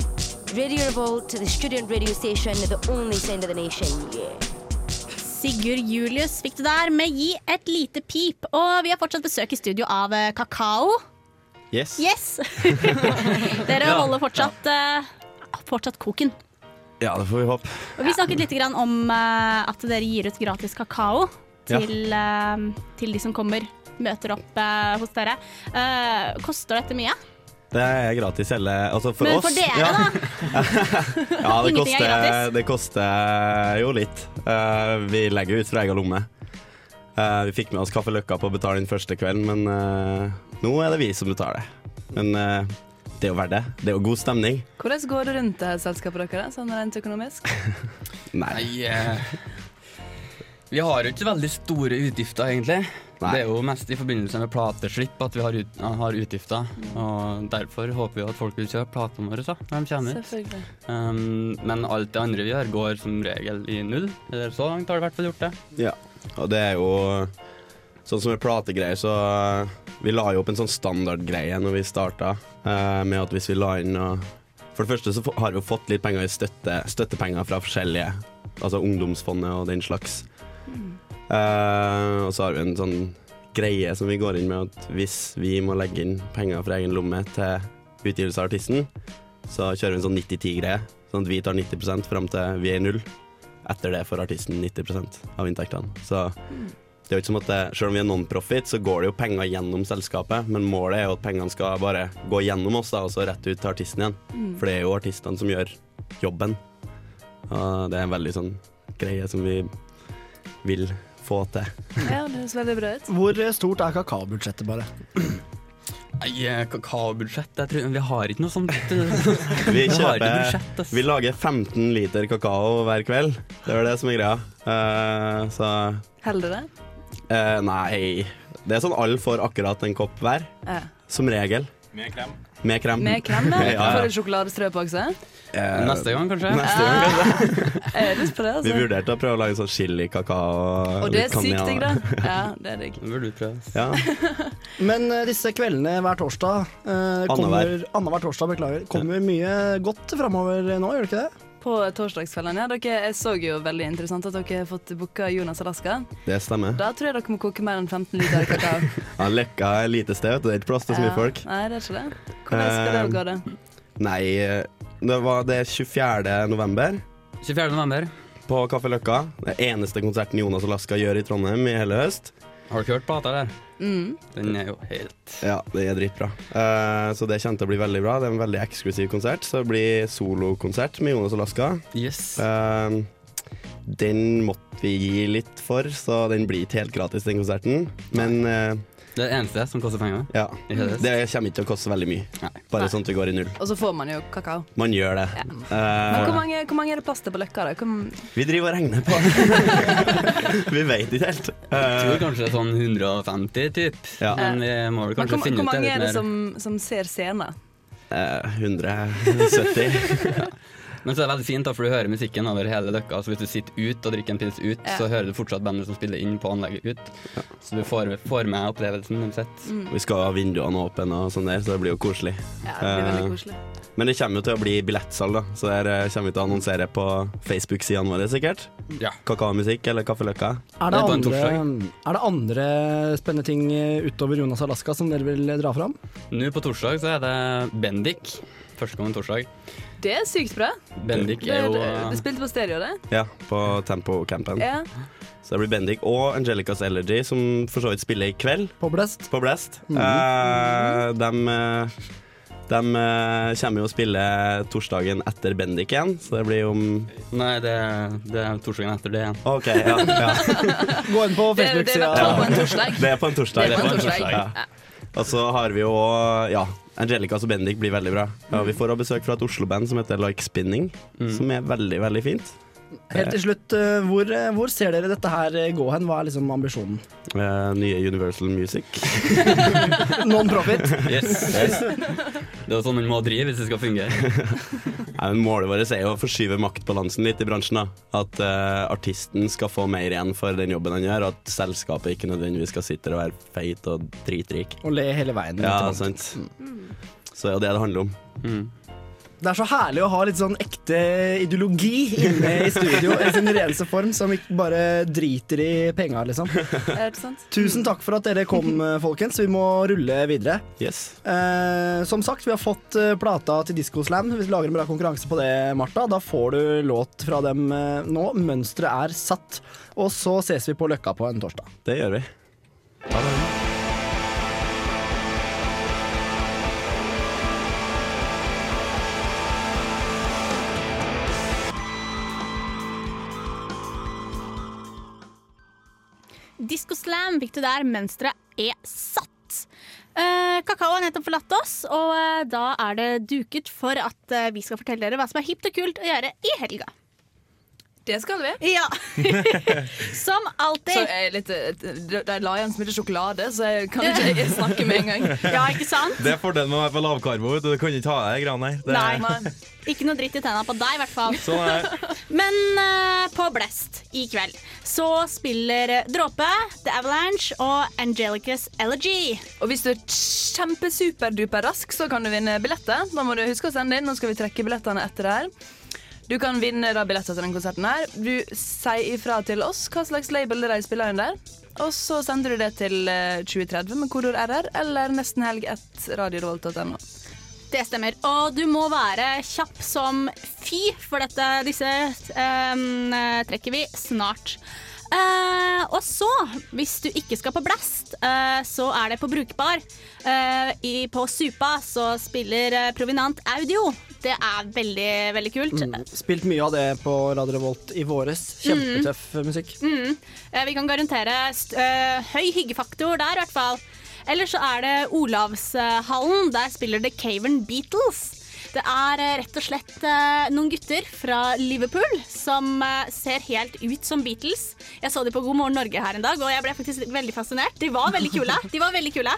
Radio Revolt to the student radio station, the only sound of the nation. Yeah. Sigurd Julius fikk du der med Gi et lite pip. Og vi har fortsatt besøk i studio av eh, Kakao. Yes. Yes! Dere Ja. holder fortsatt, uh, fortsatt koken. Ja, det får vi håpe. Og vi snakket litt grann om uh, at dere gir ut gratis kakao Ja. til, eh, til de som kommer, møter opp eh, hos dere. Eh, koster dette mye? Det er gratis hele Altså for Men oss. for dere, ja. da? ja, det er koster, det koster jo litt. Uh, vi legger ut fra egen lomme. Uh, vi fikk med oss Kaffe Løkka på å betale den første kvelden, men uh, nå er det vi som betaler. Men det er jo verdt det. Det er jo god stemning. Hvordan går det rundt det selskapet deres, sånn rent økonomisk? Nei. eh, vi har jo ikke veldig store utgifter, egentlig. Det er jo mest i forbindelse med plateslipp at vi har, ut, har utgifter. Og derfor håper vi at folk vil kjøpe platene våre da, når de kommer ut. Um, men alt det andre vi gjør, går som regel i null. Eller så langt har det i hvert fall gjort det. Ja, og det er jo Sånn som med plategreier, så eh, Vi la jo opp en sånn standardgreie når vi starta, uh, med at hvis vi la inn og For det første så har vi jo fått litt penger i støtte, støttepenger fra forskjellige, altså Ungdomsfondet og den slags. Eh, og så har vi en sånn greie som vi går inn med at hvis vi må legge inn penger fra egen lomme til utgivelse av artisten, så kjører vi en sånn 90-10-greie. Sånn at vi tar 90 fram til vi er i null. Etter det får artisten 90% av inntektene. Så det er jo ikke som at det, Selv om vi er non-profit, så går det jo penger gjennom selskapet, men målet er jo at pengene skal bare gå gjennom oss da, og så rett ut til artisten igjen. Mm. For det er jo artistene som gjør jobben. Og det er en veldig sånn greie som vi vil få til. Ja, det høres veldig bra ut. Hvor stort er kakaobudsjettet, bare? Nei, eh, kakaobudsjett jeg tror, Vi har ikke noe sånt. Vi kjøper budsjett. Vi lager 15 liter kakao hver kveld. Det er det som er greia. Uh, så Holder det? Uh, Nei. Det er sånn alle får akkurat en kopp hver. Ja. Som regel. Med krem. Med krem. Med krem, ja. ja, ja. Får du sjokoladestrø på også? Eh, Neste gang, kanskje? Neste gang, kanskje. Jeg har lyst på det, Vi altså. vurderte å prøve å lage sånn chili-kakao. Og det er sykt digg, da. Ja, det er digg. Burde du prøve. Ja. Men uh, disse kveldene hver torsdag uh, kommer. Annenhver torsdag, beklager. Kommer mye godt framover nå, gjør det ikke det? På Torsdagsfellene. Dere, jeg så jo veldig interessant at dere har fått booka Jonas Alaska. Det stemmer. Da tror jeg dere må koke mer enn 15 liter kakao. Ja, Løkka er lite sted, vet du. det er ikke plass til så mye folk. Nei, det er ikke det. Hvordan skal det Eh, gå, da? Nei, det, var, det er 24. november. 24. november. På Kaffe Løkka. Det er eneste konserten Jonas Alaska gjør i Trondheim i hele høst. Har du hørt plata der? Mm. Den er jo helt Ja, det er dritbra. Uh, så det kommer til å bli veldig bra. Det er en veldig eksklusiv konsert. Så det blir solokonsert med Jonas Alaska. Yes. Uh, den måtte vi gi litt for, så den blir ikke helt gratis, den konserten. Men eh, Det er det eneste som koster penger. ja, det kommer ikke til å koste veldig mye. Bare Nei. sånn at det går i null. Og så får man jo kakao. Man gjør det. Men Eh, hvor mange, hvor mange er det plass til på Løkka? da? Hvor, vi driver og regner på Vi vet ikke helt. Jeg tror kanskje det er sånn 150 typ. Ja. Men vi må vel men kanskje hvor, finne hvor ut det mange er det som, som ser scenen? Uh, 170. Men så er det veldig fint, da, for du hører musikken over hele løkka. Så hvis du sitter ut og drikker en pils ut, Ja. så hører du fortsatt bandet som spiller inn på anlegget ut. Så du får, får med opplevelsen uansett. Mm. Vi skal ha vinduene åpne og sånn der, så det blir jo koselig. Ja, det blir veldig Eh, koselig. Men det kommer jo til å bli billettsalg, da. Så der eh, kommer vi til å annonsere på Facebook-sidene våre, sikkert. Ja. Kakaomusikk eller Kaffeløkka. Er det, andre, er det andre spennende ting utover Jonas Alaska som dere vil dra fram? Nå på torsdag så er det Bendik Førstkommende torsdag. Det er sykt bra. Bendik er jo Du det spilte på stereo, det. Ja, på Tempo-campen. Ja. Så det blir Bendik og Angelicas Elegy, som for så vidt spiller i kveld. På Blest. På Blest. Mhm. Eh, de eh, de eh, kommer jo å spille torsdagen etter Bendik igjen, så det blir om Nei, det, det er torsdagen etter det igjen. OK, ja. ja. Gå inn på Facebook-sida. Det, det, på en torsdag. Det er på en torsdag. Det er på en torsdag. Ja. Og så har vi jo Ja, Angelicas og Bendik blir veldig bra. Ja, vi får også besøk fra et Oslo-band som heter Like Spinning, som er veldig, veldig fint. Helt til slutt, eh, hvor, eh, hvor ser dere dette her eh, gå hen? Hva er liksom ambisjonen? Eh, nye Universal Music. Non-profit. Yes. yes. Det er sånn man må drive hvis det skal fungere. Nei, men målet vårt er jo å forskyve maktbalansen litt i bransjen. da At uh, artisten skal få mer igjen for den jobben han gjør, og at selskapet ikke nødvendigvis skal sitte og være feit og dritrik. Og le hele veien. Ja, sant. Mm. Så det er jo det det handler om. Det er så herlig å ha litt sånn ekte ideologi inne i studio i sin reneste form, som ikke bare driter i penga, liksom. Er det sant? Tusen takk for at dere kom, folkens. Vi må rulle videre. Yes. Eh, som sagt, vi har fått eh, plata til Diskoslam. Slam. Vi lager en bra konkurranse på det, Martha. Da får du låt fra dem eh, nå. Mønsteret er satt. Og så ses vi på Løkka på en torsdag. Det gjør vi. Disco Slam fikk du der. Mønsteret er satt. Eh, kakao har nettopp forlatt oss, og eh, da er det duket for at eh, vi skal fortelle dere hva som er hipt og kult å gjøre i helga. Det skal vi. Ja. Som alltid. Så jeg er litt, eh, de la igjen så sjokolade, så jeg kan ikke jeg snakke med en gang. Ja, ikke sant? Det er fordelen med å være på lavkarbo. vet Du kan ikke ta av deg de greiene der. Det- Nei. Ikke noe dritt i tenna på deg, i hvert fall. Sånn er. Men uh, på Blest i kveld så spiller Dråpe, The Avalanche og Angelicas Elegy. Og hvis du er kjempesuperduper rask, så kan du vinne billetter. Da må du huske å sende inn. Nå skal vi trekke billettene etter det her. Du kan vinne da billetter til den konserten her. Du sier ifra til oss hva slags label de spiller under. Og så sender du det til eh, 2030 med kodord RR eller nestenhelg1radiorevolt.no. Det stemmer. Og du må være kjapp som fy, for dette, disse um, trekker vi snart. Eh, og så, hvis du ikke skal på Blast, uh, så er det på Brukbar. Uh, i, på Supa så spiller Provinant Audio. Det er veldig, veldig kult. Mm. Spilt mye av det på Radio Revolt i våres. Kjempetøff musikk. Mm. Vi kan garantere høy hyggefaktor der, i hvert fall. Eller så er det Olavshallen. Der spiller The Cavern Beatles. Det er eh, rett og slett eh, noen gutter fra Liverpool som eh, ser helt ut som Beatles. Jeg så dem på God morgen Norge her en dag, og jeg ble faktisk veldig fascinert. De var veldig kule. De var veldig kule.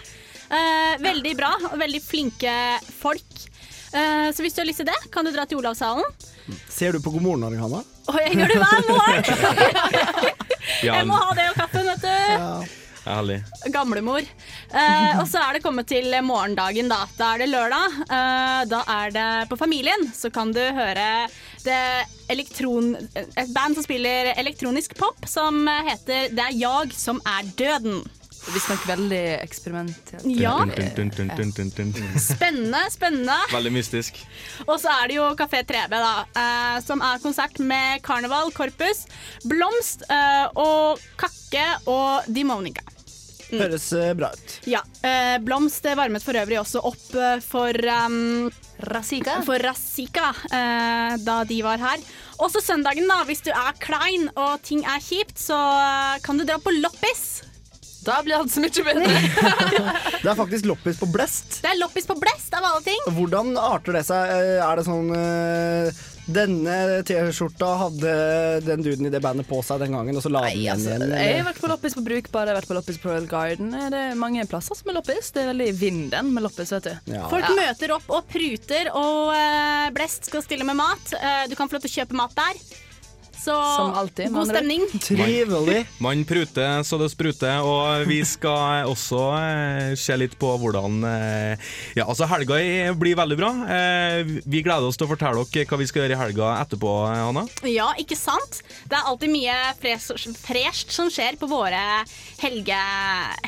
Eh, veldig bra og veldig flinke folk. Eh, så hvis du har lyst til det, kan du dra til Olavshallen. Ser du på God morgen Norge, Hanna? Å, jeg gjør det hver morgen! Jeg må ha det og kaffen, vet du. Herlig. Gamlemor. Eh, og så er det kommet til morgendagen, da. Da er det lørdag. Eh, da er det på Familien. Så kan du høre elektron... et band som spiller elektronisk pop, som heter Det er jag som er døden. Visstnok veldig eksperimentelt. Ja. Spennende, spennende. Veldig mystisk. Og så er det jo Kafé 3B, da, eh, som er konsert med Karneval, Korpus, Blomst eh, og Kakke og Dimonica. Høres eh, bra ut. Ja. eh, Blomst varmet for øvrig også opp for um, Razika. For Razika eh, da de var her. Også søndagen, da. Hvis du er klein og ting er kjipt, så kan du dra på loppis. Da blir alt så mye bedre. Det er faktisk loppis på Blest. Det er loppis på Blest, av alle ting. Hvordan arter det seg? Eh, Er det sånn eh, Denne T-skjorta hadde den duden i det bandet på seg den gangen, og så la den igjen igjen? Jeg har vært på loppis på Brukbar, jeg har vært på loppis på Royal Garden. Det er mange plasser som er loppis. Det er veldig i vinden med loppis, vet du. Folk møter opp og pruter, og eh, Blest skal stille med mat. Eh, du kan få lov til å kjøpe mat der. Så Som alltid, god stemning. Trivelig. Man pruter så det spruter, og vi skal også eh, se litt på hvordan eh, Ja, altså helga blir veldig bra. Eh, vi gleder oss til å fortelle dere hva vi skal gjøre i helga etterpå, eh, Hanna. Ja, ikke sant? Det er alltid mye fresht som skjer på våre helge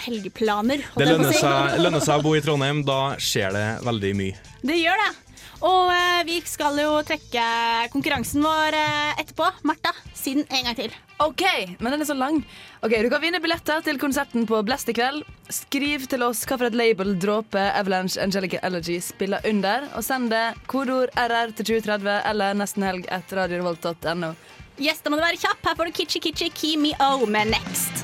helgeplaner. Det lønner seg, lønner seg å bo i Trondheim, da skjer det veldig mye. Det gjør det. Og eh, vi skal jo trekke konkurransen vår eh, etterpå. Martha, si den en gang til. OK, men den er så lang. Ok, Du kan vinne billetter til konserten på Blest i kveld. Skriv til oss hvilket et label Dråpe Avalanche Angelica Allergy spiller under, og send det kodeord RR til 2030 eller nesten helg etter radiorevolt.no. Yes, da må du være kjapp. Her får du Kitchi Kitchi Kimi O med Next.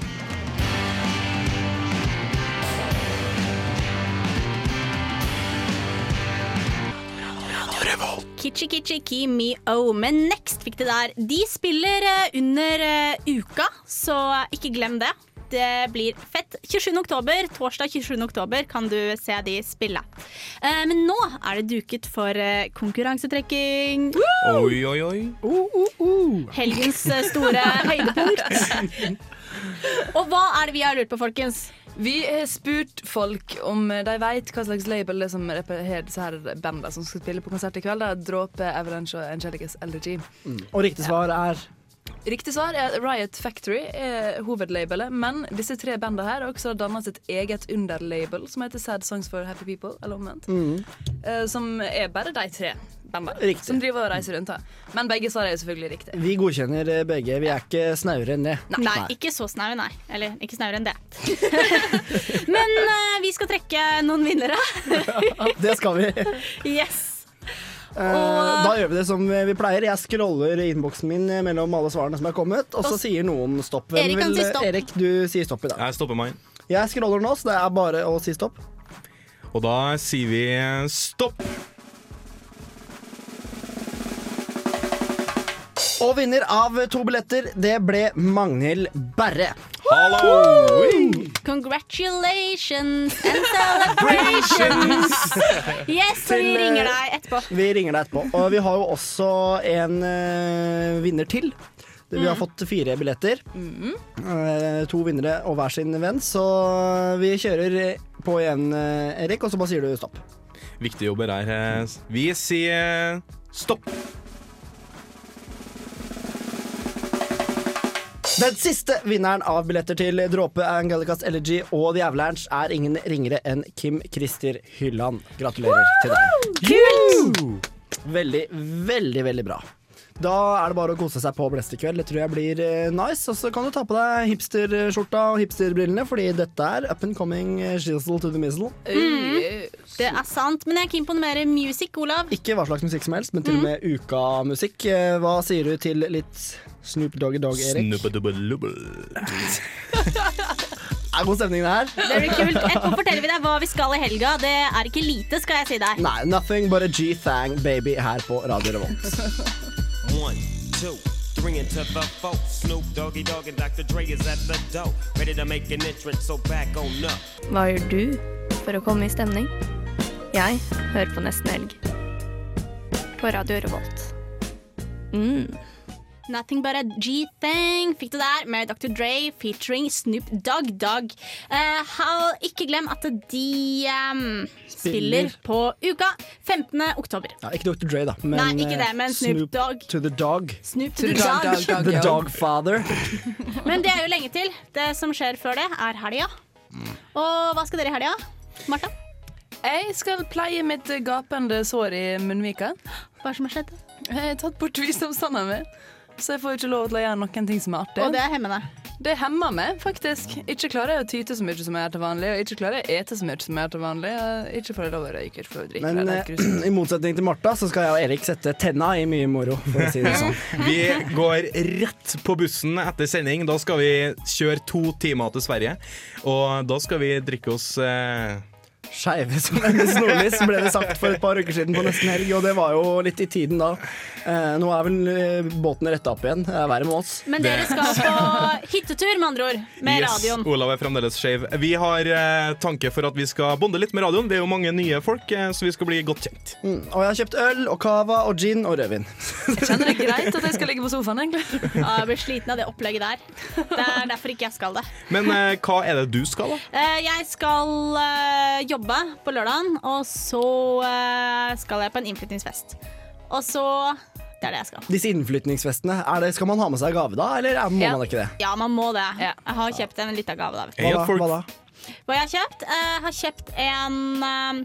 Kitchi Kitchi Kimi O med Next fikk det der. De spiller eh, under eh, uka, så ikke glem det. Det blir fett. 27. oktober, torsdag 27. oktober kan du se de spille. Eh, men nå er det duket for konkurransetrekking. Oi, oi, oi. Helgens eh, store høydepunkt. Og hva er det vi har lurt på, folkens? Vi har spurt folk om de vet hva slags label det er som har disse her bandene som skal spille på konsert i kveld. Det er Dråpe, Avalanche og Angelicas Mm. Og riktig svar er Riktig svar er Riot Factory er hovedlabelet, men disse tre bandene her har også dannet sitt eget underlabel som heter Sad Songs for Happy People, eller omvendt. Mm. Eh, Som er bare de tre Riktig. som driver og reiser rundt her. Men begge svar er jo selvfølgelig riktig. Vi godkjenner eh, begge. Vi er ikke snauere enn det. Nei, ikke så snaue, nei. Eller ikke snauere enn det. Men uh, vi skal trekke noen vinnere. Det skal vi. Yes. Eh, da gjør vi det som vi pleier. Jeg scroller innboksen min mellom alle svarene som er kommet, og så sier noen stopp. Hvem Erik vil- si stopp. Erik, du sier stopp i dag. Jeg stopper meg. Jeg scroller nå, så det er bare å si stopp. Og da sier vi stopp. Og vinner av to billetter, det ble Magnhild Berre. Hallo! Congratulations and celebrations. Yes, så vi eh, ringer deg etterpå. Vi ringer deg etterpå. Og vi har jo også en uh, vinner til. Vi har Mm. fått fire billetter. Eh, to vinnere og hver sin venn, så vi kjører på igjen, eh, Erik, og så bare sier du stopp. Viktig jobber her. Vi sier stopp. Den siste vinneren av billetter til Dråpe, Angelicas Elegy og The Avalanche er ingen ringere enn Kim Christer Hylland. Gratulerer til deg. Kult! Veldig, veldig, veldig bra. Da er det bare å kose seg på Blest i kveld. Det tror jeg blir eh, nice. Og så kan du ta på deg hipsterskjorta og hipsterbrillene, fordi dette er up and coming eh, shizzle to the mizzle. Mm. Det er sant, men jeg er keen på noe mer musikk, Olav. Ikke hva slags musikk som helst, men til og med ukamusikk. Eh, Hva sier du til litt Snoop Doggy Dog, Erik? Er god stemning det her? Det blir kult. Etterpå forteller vi deg hva vi skal i helga. Det er ikke lite, skal jeg si deg. Nei, nothing but a G-thang baby her på Radio Revolt. One, two, Bringing to the four. Snoop Doggy Dogg and Dr. Dre is at the door. Ready to make an entrance, so back on up. Hva gjør du for å komme i stemning? Jeg hører på Nesten Helg. På Radio Revolt. Mm. Nothing but a G-thing fikk du der med Dr. Dre featuring Snoop Dogg Dogg. Uh, ha- ikke glem at de um, spiller på uka 15. oktober. Ja, ikke Dr. Dre, da. Men, Nei, ikke det, eh, men Snoop Dogg. to the dog. Snoop to the dog. The Dogfather. Men det er jo lenge til. Det som skjer før det, er helga. Og hva skal dere i helga? Martha? Jeg skal pleie mitt gapende sår i munnvika. Hva som har skjedd? Jeg har tatt bort visdomstanna mi, så jeg får ikke lov til å gjøre noen ting som er artig. Og det er hemmende. Det hemmer meg, faktisk. Ikke klarer jeg å tyte så mye som jeg gjør til vanlig, og ikke klarer jeg å ete så mye som jeg gjør til vanlig. og Ikke får jeg lov å røyke, ikke får jeg drikke. Men eh, i motsetning til Martha, så skal jeg og Erik sette tenna i mye moro. For å si det sånn. Vi går rett på bussen etter sending. Da skal vi kjøre to timer til Sverige. Og da skal vi drikke oss eh, Skeive som hennes nordlys, ble det sagt for et par uker siden på nesten helg, og det var jo litt i tiden da. Eh, nå er vel eh, båten retta opp igjen. Det er verre med oss. Men dere skal på hyttetur, med andre ord, med yes, radioen. Olav er fremdeles skeiv. Vi har eh, tanke for at vi skal bonde litt med radioen. Det er jo mange nye folk, eh, så vi skal bli godt kjent. Mm, og jeg har kjøpt øl og cava og gin og rødvin. Jeg kjenner det greit at jeg skal ligge på sofaen, egentlig. Ja, jeg blir sliten av det opplegget der. Det er derfor ikke jeg skal det. Men eh, hva er det du skal, da? Eh, Jeg skal eh, jobbe på lørdagen, og så eh, skal jeg på en innflyttingsfest. Og så Det er det jeg skal. Disse innflytningsfestene, er det, skal man ha med seg gave da, eller er- må Ja. man ikke det? Ja, man må det. Jeg har kjøpt en liten gave. da. Hva da? Hva da? Hva jeg har kjøpt? Eh, Jeg har kjøpt en eh,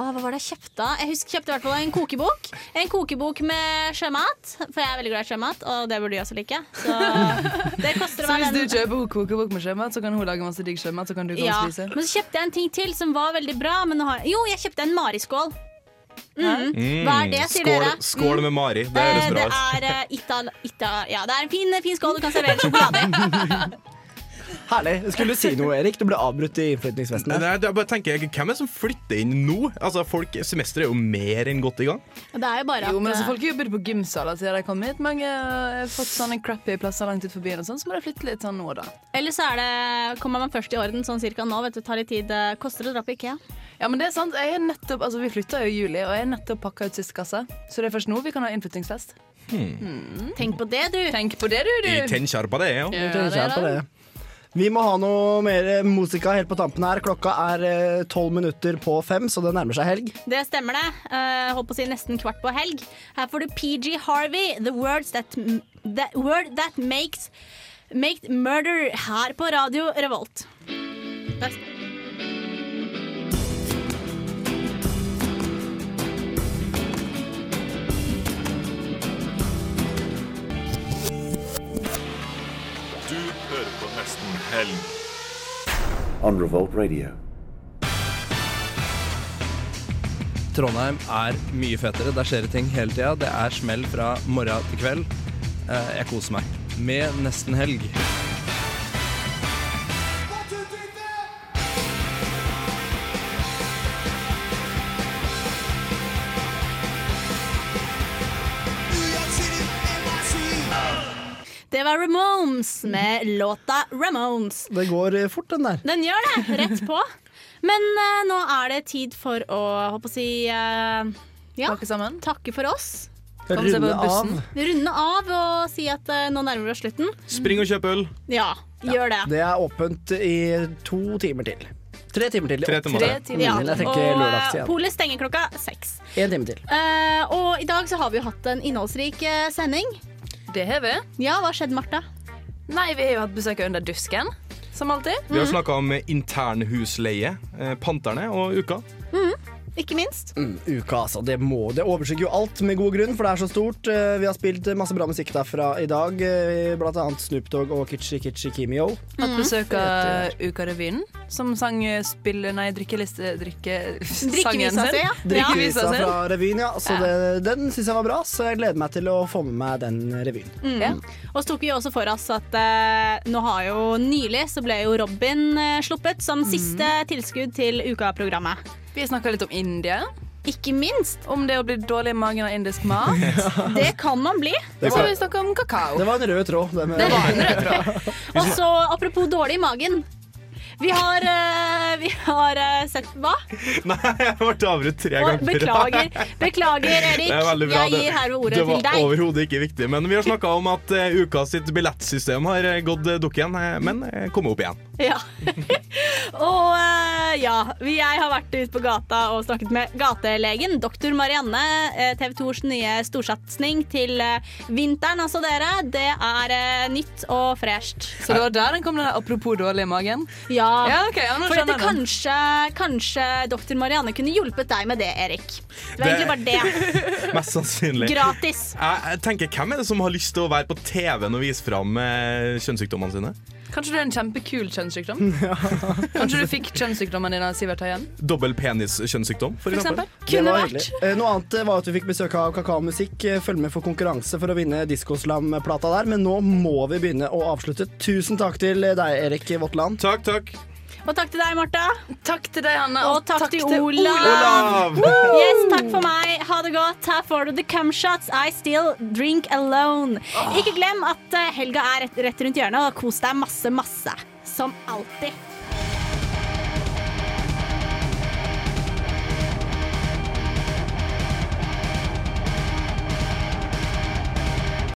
Åh, hva var det jeg kjøpte? Jeg husker jeg kjøpte i hvert fall en kokebok. En kokebok med sjømat, for jeg er veldig glad i sjømat, og det burde de også like. Så det Så hvis du kjøper kjøper kokebok med sjømat, så kan hun lage masse digg sjømat, så kan du gå Ja, og spise? men så kjøpte jeg en ting til som var veldig bra. Men nå har... Jo, jeg kjøpte en mariskål. Mm. Hva er det, sier skål, dere? Skål med Mari. Det høres bra bra det er uh, Ital... Ita, ja, det er en fin, fin skål du kan servere sjokolade i. Herlig. Skulle du si noe, Erik? Du ble avbrutt i innflytningsfesten. Nei, jeg bare tenker, Hvem er det som flytter inn nå? Altså, folk, Semesteret er jo mer enn godt i gang. Det er jo bare at Jo, men altså, eh, Folk jobber på gymsaler siden de kom hit. Mange har fått sånne crappy plasser langt ut forbi, og sånn, så må de flytte litt sånn nå og da. Eller så er det, kommer man først i orden sånn cirka nå. Vet du, tar litt tid. Koster det å dra på Ikea? Ja, men det er sant. Jeg er nettopp, altså, vi flytta jo i juli, og jeg er nettopp pakka ut siste kasse. Så det er først nå vi kan ha innflyttingsfest. Hmm. Tenk på det, du. Tenk på det, du, du. Jeg tenker på det, ja. På det. Vi må ha noe mer musika helt på tampen her. Klokka er tolv minutter på fem, så det nærmer seg helg. Det stemmer det. Uh, holdt på å si nesten kvart på helg. Her får du PG Harvey, The That, the word that Makes Make Murder, her på Radio Revolt. Der- Helg. on Revolt Radio. Trondheim er mye fetere. Der skjer det ting hele tida. Det er smell fra morgen til kveld. Eh, Jeg koser meg med nesten helg. Det var Ramones med låta Ramones. Det går eh, fort, den der. Den gjør det, rett på. Men uh, nå er det tid for å håper å si uh, ja, takke for oss. Runde av. Runde av og si at uh, nå nærmer vi oss slutten. Spring og kjøp øl. Ja, gjør det. Det er åpent i to timer til. Tre timer til. Tre timer Tre timer. Ja, og polet stenger klokka seks. En time til. Uh, og i dag så har vi jo hatt en innholdsrik sending. Det har vi. Ja, hva skjedde, Martha? Nei, vi har jo hatt besøk av Under dusken, som alltid. Vi har snakka om internhusleie, eh, Panterne og Uka. Ikke minst. Mm, uka, altså. Det, må, det overskygger jo alt med god grunn, for det er så stort. Eh, Vi har spilt masse bra musikk derfra i dag, eh, blant annet Snoop Dogg og Kitchi Kitchi Kimio. Hatt besøk av Ukarevyen, som sang eh, spille, nei, drikkeliste drikke, Drikkevisa si, ja. Drikkevisa ja. fra revyen, ja. Så Ja. det, den syns jeg var bra, så jeg gleder meg til å få med meg den revyen. Mm. Og så tok vi også for oss at eh, nå har jo nylig så ble jo Robin eh, sluppet som siste tilskudd til Uka-programmet. Vi snakka litt om India. Ikke minst. Om det å bli dårlig i magen av indisk mat. Det kan man bli. Og så har vi snakka om kakao. Det var en rød tråd. Det Det var en rød tråd. Og så apropos dårlig i magen. Vi har, uh, vi har uh, sett Hva? Nei, jeg ble avbrutt tre ganger. beklager. Beklager, Erik. Er bra. Jeg gir herved ordet til deg. det var overhodet ikke viktig. Men vi har snakka om at uh, uka sitt billettsystem har eh, gått uh, dukken, eh, men uh, kommet opp igjen. Ja. og uh, ja, vi- jeg har vært ute på gata og snakket med gatelegen, doktor Marianne. eh, TV 2s nye storsatsing til eh, vinteren, altså dere. Det er uh, nytt og fresht. Så det var der den kom, den apropos dårlig i magen? Ja, Ja, okay, ja, for dette kanskje, kanskje doktor Marianne kunne hjulpet deg med det, Erik. Det var Det- egentlig bare det. Mest sannsynlig. Gratis. Jeg, jeg tenker, Hvem er det som har lyst til å være på TV-en og vise fram eh, kjønnssykdommene sine? Kanskje du er en kjempekul kjønnssykdom? Kanskje du fikk kjønnssykdommen din av Sivert Høien? Dobbel penis-kjønnssykdom, for, For eksempel. eksempel. Det var hyggelig. Eh, Noe annet eh, var at vi fikk besøk av Kakaomusikk. Eh, Følg med for konkurranse for å vinne Diskoslam-plata der. Men nå må vi begynne å avslutte. Tusen takk til deg, Erik Våtland. Takk, takk. Og takk til deg, Martha. Takk til deg, Hanne. Og takk, til til Olav. Olav. Yes, takk for meg. Ha det godt. Her får du The Cum Shots. I Still Drink Alone. Ikke glem at eh, helga er rett, rett rundt hjørnet, og kos deg masse, masse. Som alltid.